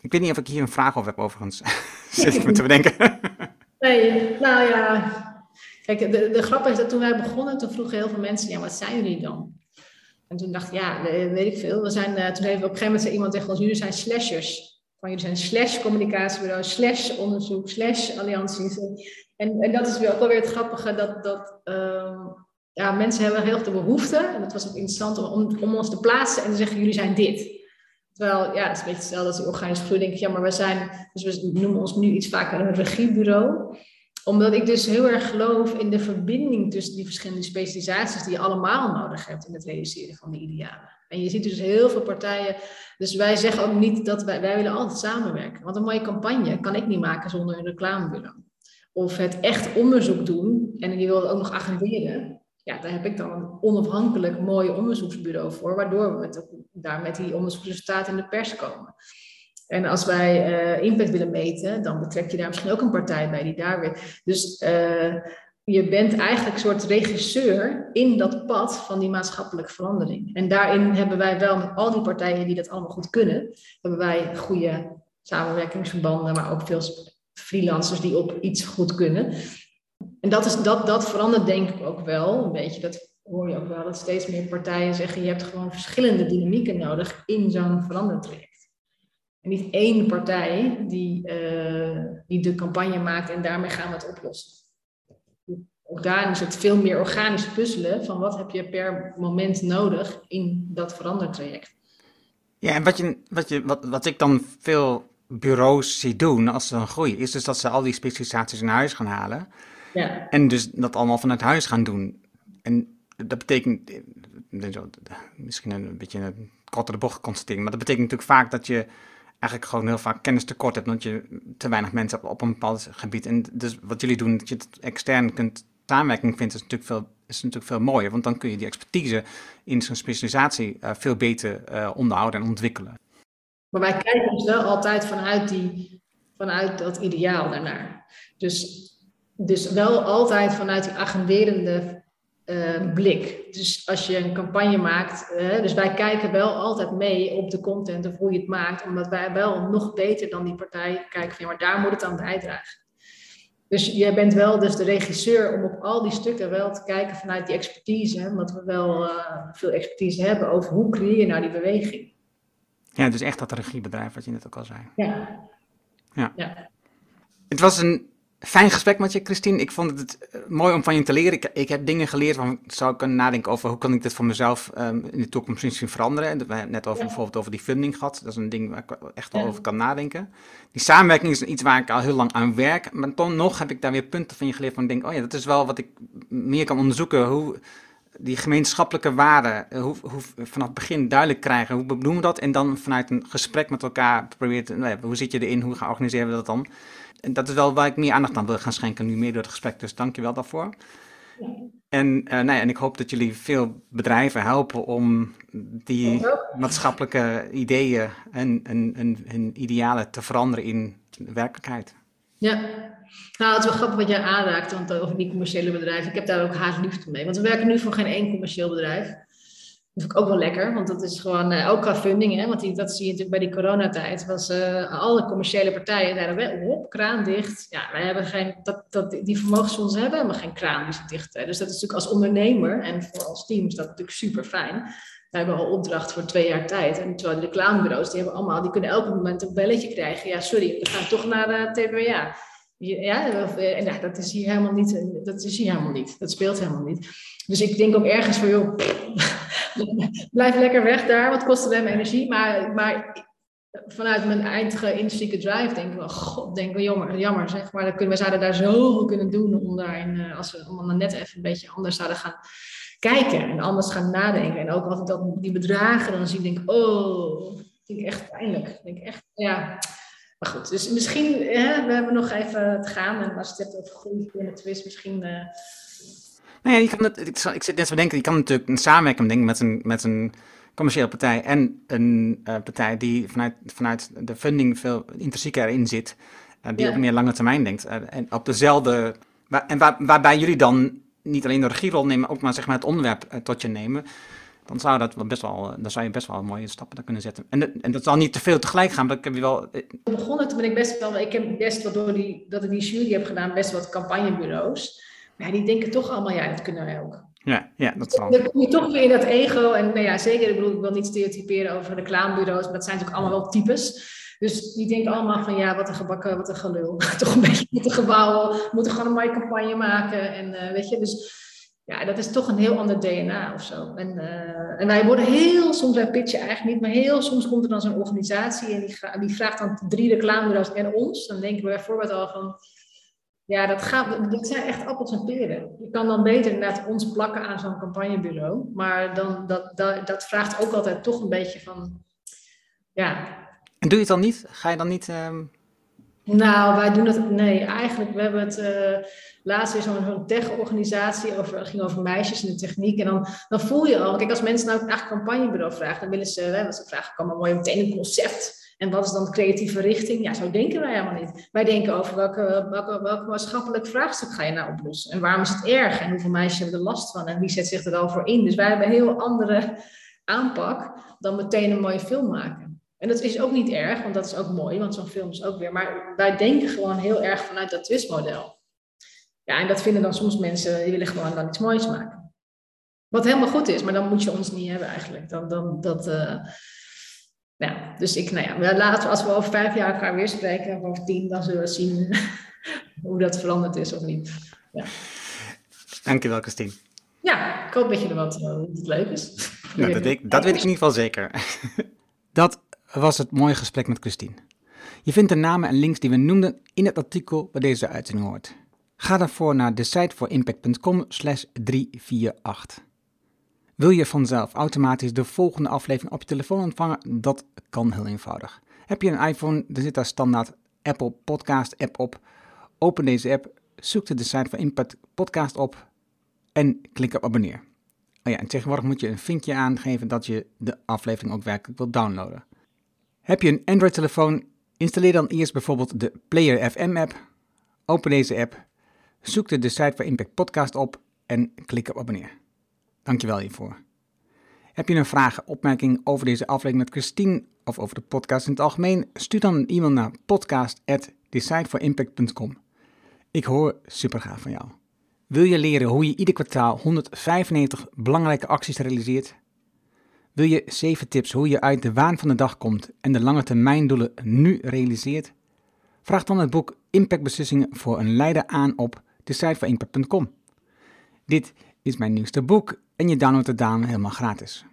[SPEAKER 1] ik weet niet of ik hier een vraag over heb, overigens. Zit ik me te bedenken.
[SPEAKER 3] nee, nou ja. Kijk, de, de grap is dat toen wij begonnen, toen vroegen heel veel mensen, ja, wat zijn jullie dan? En toen dacht ik, ja, weet ik veel. We zijn, uh, toen heeft op een gegeven moment zei iemand tegen ons, jullie zijn slashers. Van jullie zijn slash communicatiebureau, slash onderzoek, slash allianties. En, en dat is weer ook wel weer het grappige, dat, dat uh, ja, mensen hebben heel erg de behoefte, en dat was ook interessant, om, om ons te plaatsen en te zeggen, jullie zijn dit. Terwijl, ja, het is een beetje hetzelfde als die organische groei. denk ik, ja, maar we zijn, dus we noemen ons nu iets vaker een regiebureau. Omdat ik dus heel erg geloof in de verbinding tussen die verschillende specialisaties die je allemaal nodig hebt in het realiseren van de idealen. En je ziet dus heel veel partijen. Dus wij zeggen ook niet dat wij, wij willen altijd samenwerken. Want een mooie campagne kan ik niet maken zonder een reclamebureau. Of het echt onderzoek doen en je wil het ook nog agenderen. Ja, daar heb ik dan een onafhankelijk mooi onderzoeksbureau voor, waardoor we met, daar met die onderzoeksresultaten in de pers komen. En als wij uh, impact willen meten, dan betrek je daar misschien ook een partij bij die daar weer. Dus uh, je bent eigenlijk een soort regisseur in dat pad van die maatschappelijke verandering. En daarin hebben wij wel met al die partijen die dat allemaal goed kunnen, hebben wij goede samenwerkingsverbanden, maar ook veel freelancers die op iets goed kunnen. En dat, is, dat, dat verandert denk ik ook wel een beetje. Dat hoor je ook wel, dat steeds meer partijen zeggen, je hebt gewoon verschillende dynamieken nodig in zo'n verandertraject. En niet één partij die, uh, die de campagne maakt en daarmee gaan we het oplossen ook daarin is het veel meer organisch puzzelen van wat heb je per moment nodig in dat verandertraject.
[SPEAKER 1] Ja, en wat, je, wat, je, wat, wat ik dan veel bureaus zie doen als ze dan groeien, is dus dat ze al die specialisaties in huis gaan halen. Ja. En dus dat allemaal vanuit huis gaan doen. En dat betekent, misschien een beetje een kortere bocht constatering, maar dat betekent natuurlijk vaak dat je eigenlijk gewoon heel vaak kennis tekort hebt, omdat je te weinig mensen hebt op een bepaald gebied. En dus wat jullie doen, dat je het extern kunt samenwerking vindt, is natuurlijk veel, is natuurlijk veel mooier. Want dan kun je die expertise in zo'n specialisatie uh, veel beter uh, onderhouden en ontwikkelen.
[SPEAKER 3] Maar wij kijken dus wel altijd vanuit, die, vanuit dat ideaal daarnaar. Dus, dus wel altijd vanuit die agenderende uh, blik. Dus als je een campagne maakt, dus wij kijken wel altijd mee op de content of hoe je het maakt, omdat wij wel nog beter dan die partij kijken van ja, maar daar moet het aan bijdragen. Dus jij bent wel dus de regisseur om op al die stukken wel te kijken vanuit die expertise, omdat we wel uh, veel expertise hebben over hoe creëer je nou die beweging.
[SPEAKER 1] Ja, dus echt dat regiebedrijf wat je net ook al zei.
[SPEAKER 3] Ja.
[SPEAKER 1] ja. ja. Het was een Fijn gesprek met je, Christine. Ik vond het eh, mooi om van je te leren. Ik, ik heb dingen geleerd van, zou ik kunnen nadenken over hoe kan ik dit voor mezelf um, in de toekomst misschien veranderen. En we hebben net over, bijvoorbeeld over die funding gehad. Dat is een ding waar ik echt wel over kan nadenken. Die samenwerking is iets waar ik al heel lang aan werk. Maar toch nog heb ik daar weer punten van je geleerd van denk, oh ja, dat is wel wat ik meer kan onderzoeken. Hoe die gemeenschappelijke waarden, eh, hoe, hoe, vanaf het begin duidelijk krijgen. Hoe bedoelen we dat? En dan vanuit een gesprek met elkaar proberen nou ja, hoe zit je erin? Hoe gaan organiseren we dat dan? En dat is wel waar ik meer aandacht aan wil gaan schenken nu meer door het gesprek. Dus dank je wel daarvoor. Ja. En, uh, nou ja, en ik hoop dat jullie veel bedrijven helpen om die maatschappelijke ideeën en, en, en, en idealen te veranderen in werkelijkheid.
[SPEAKER 3] Ja, nou, het is wel grappig wat jij aanraakt, want over die commerciële bedrijven. Ik heb daar ook haast liefde mee. Want we werken nu voor geen één commercieel bedrijf. Dat vind ik ook wel lekker, want dat is gewoon uh, ook qua. Hè, want die, dat zie je natuurlijk bij die coronatijd. Was uh, alle commerciële partijen zeiden, op, kraan dicht. Ja, wij hebben geen, dat, dat, die vermogensfondsen hebben helemaal geen kraan die ze dicht. Hè. Dus dat is natuurlijk als ondernemer en voor als team is dat natuurlijk super fijn. We hebben al opdracht voor twee jaar tijd. En terwijl de reclamebureaus, die hebben allemaal, die kunnen elk moment een belletje krijgen. Ja, sorry, we gaan toch naar de TBA. Ja, en ja, dat is hier helemaal niet. Dat is hier helemaal niet. Dat speelt helemaal niet. Dus ik denk ook ergens van, joh, blijf lekker weg daar, kost het hem energie. Maar, maar vanuit mijn eindige intrinsieke drive denk ik, oh god, denk ik, jammer, jammer zeg. Maar kunnen, we zouden daar zoveel kunnen doen om daarin, eh, als we om dan net even een beetje anders zouden gaan kijken en anders gaan nadenken. En ook altijd dat die bedragen dan zie, denk ik, oh, vind ik echt pijnlijk. Denk ik echt, ja. Maar goed, dus misschien, hè, we hebben nog even te gaan. En als je het hebt over groei twist, misschien... Uh...
[SPEAKER 1] Nou ja, je kan het, ik, ik zit net te denken, je kan natuurlijk een samenwerking denken met een, met een commerciële partij en een uh, partij die vanuit, vanuit de funding veel intrinsieker erin zit, uh, die ja. op meer lange termijn denkt. en op dezelfde, waar, en waar, waarbij jullie dan niet alleen de regierol nemen, ook maar zeg maar het onderwerp tot je nemen dan zou, dat best wel, dan zou je best wel mooie stappen daar kunnen zetten. En, en dat zal niet te veel tegelijk gaan, maar ik heb je wel...
[SPEAKER 3] Eh, begonnen toen ben ik best wel... Ik heb best wel door die, dat ik die jury heb gedaan, best wat campagnebureaus. Maar die denken toch allemaal, ja, dat kunnen wij ook.
[SPEAKER 1] Ja, ja, dat zal.
[SPEAKER 3] Dan kom je toch weer in dat ego. En nou ja, zeker, ik bedoel, ik wil niet stereotyperen over reclamebureaus, maar dat zijn natuurlijk allemaal wel types. Dus die denken allemaal van, ja, wat een gebakken, wat een gelul. toch een beetje met de gebouwen, we moeten gewoon een mooie campagne maken. En uh, weet je, dus ja, dat is toch een heel ander DNA of zo. En, uh, en wij worden heel soms, wij pitchen eigenlijk niet, maar heel soms komt er dan zo'n organisatie en die, die vraagt dan drie reclamebureaus en ons. Dan denken we bijvoorbeeld al van, ja, dat, gaat, dat zijn echt appels en peren. Je kan dan beter inderdaad ons plakken aan zo'n campagnebureau. Maar dan, dat, dat, dat vraagt ook altijd toch een beetje van, ja.
[SPEAKER 1] En doe je het dan niet? Ga je dan niet... Ehm,
[SPEAKER 3] nou, wij doen het, nee, eigenlijk, we hebben het... Uh, laatst weer zo'n zo tech-organisatie, over, ging over meisjes in de techniek. En dan, dan voel je al, kijk, als mensen nou een campagnebureau vragen, dan willen ze, hè, ze vragen, kan maar mooi meteen een concept. En wat is dan de creatieve richting? Ja, zo denken wij helemaal niet. Wij denken over welke, welk maatschappelijk vraagstuk ga je nou oplossen? En waarom is het erg? En hoeveel meisjes hebben er last van? En wie zet zich er al voor in? Dus wij hebben een heel andere aanpak dan meteen een mooie film maken. En dat is ook niet erg, want dat is ook mooi, want zo'n film is ook weer. Maar wij denken gewoon heel erg vanuit dat twistmodel. Ja, en dat vinden dan soms mensen, die willen gewoon dan iets moois maken. Wat helemaal goed is, maar dan moet je ons niet hebben eigenlijk. Dan, dan, dat, uh, ja, dus ik, nou ja, laten, als we over vijf jaar elkaar weer spreken, of over tien, dan zullen we zien hoe dat veranderd is of niet. Ja.
[SPEAKER 1] Dankjewel, Christine.
[SPEAKER 3] Ja, ik hoop dat je er wat, het leuk is.
[SPEAKER 1] Nou, dat, ik, dat weet ik in ieder geval zeker. dat was het mooie gesprek met Christine. Je vindt de namen en links die we noemden in het artikel waar deze uitzending hoort. Ga daarvoor naar de site slash 348. Wil je vanzelf automatisch de volgende aflevering op je telefoon ontvangen? Dat kan heel eenvoudig. Heb je een iPhone, dan zit daar standaard Apple Podcast app op. Open deze app, zoek de site van Impact Podcast op en klik op abonneer. Oh ja, en tegenwoordig moet je een vinkje aangeven dat je de aflevering ook werkelijk wilt downloaden. Heb je een Android-telefoon? Installeer dan eerst bijvoorbeeld de Player FM app. Open deze app Zoek de, site voor Impact Podcast op en klik op abonneer. Dankjewel hiervoor. Heb je een vraag, opmerking over deze aflevering met Christine of over de podcast in het algemeen? Stuur dan een e-mail naar podcast.decideforimpact.com. Ik hoor super gaaf van jou. Wil je leren hoe je ieder kwartaal 195 belangrijke acties realiseert? Wil je 7 tips hoe je uit de waan van de dag komt en de lange termijn doelen nu realiseert? Vraag dan het boek Impactbeslissingen voor een leider aan op de site van Impact.com. Dit is mijn nieuwste boek en je downloadt het dan helemaal gratis.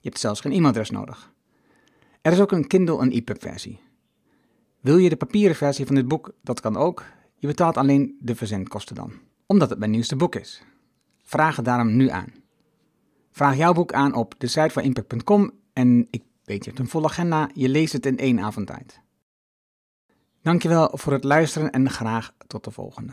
[SPEAKER 1] Je hebt zelfs geen e-mailadres nodig. Er is ook een Kindle en EPUB versie. Wil je de papieren versie van dit boek? Dat kan ook. Je betaalt alleen de verzendkosten dan, omdat het mijn nieuwste boek is. Vraag het daarom nu aan. Vraag jouw boek aan op de site van Impact.com en ik weet je hebt een volle agenda, je leest het in één avond tijd. Dankjewel voor het luisteren en graag tot de volgende.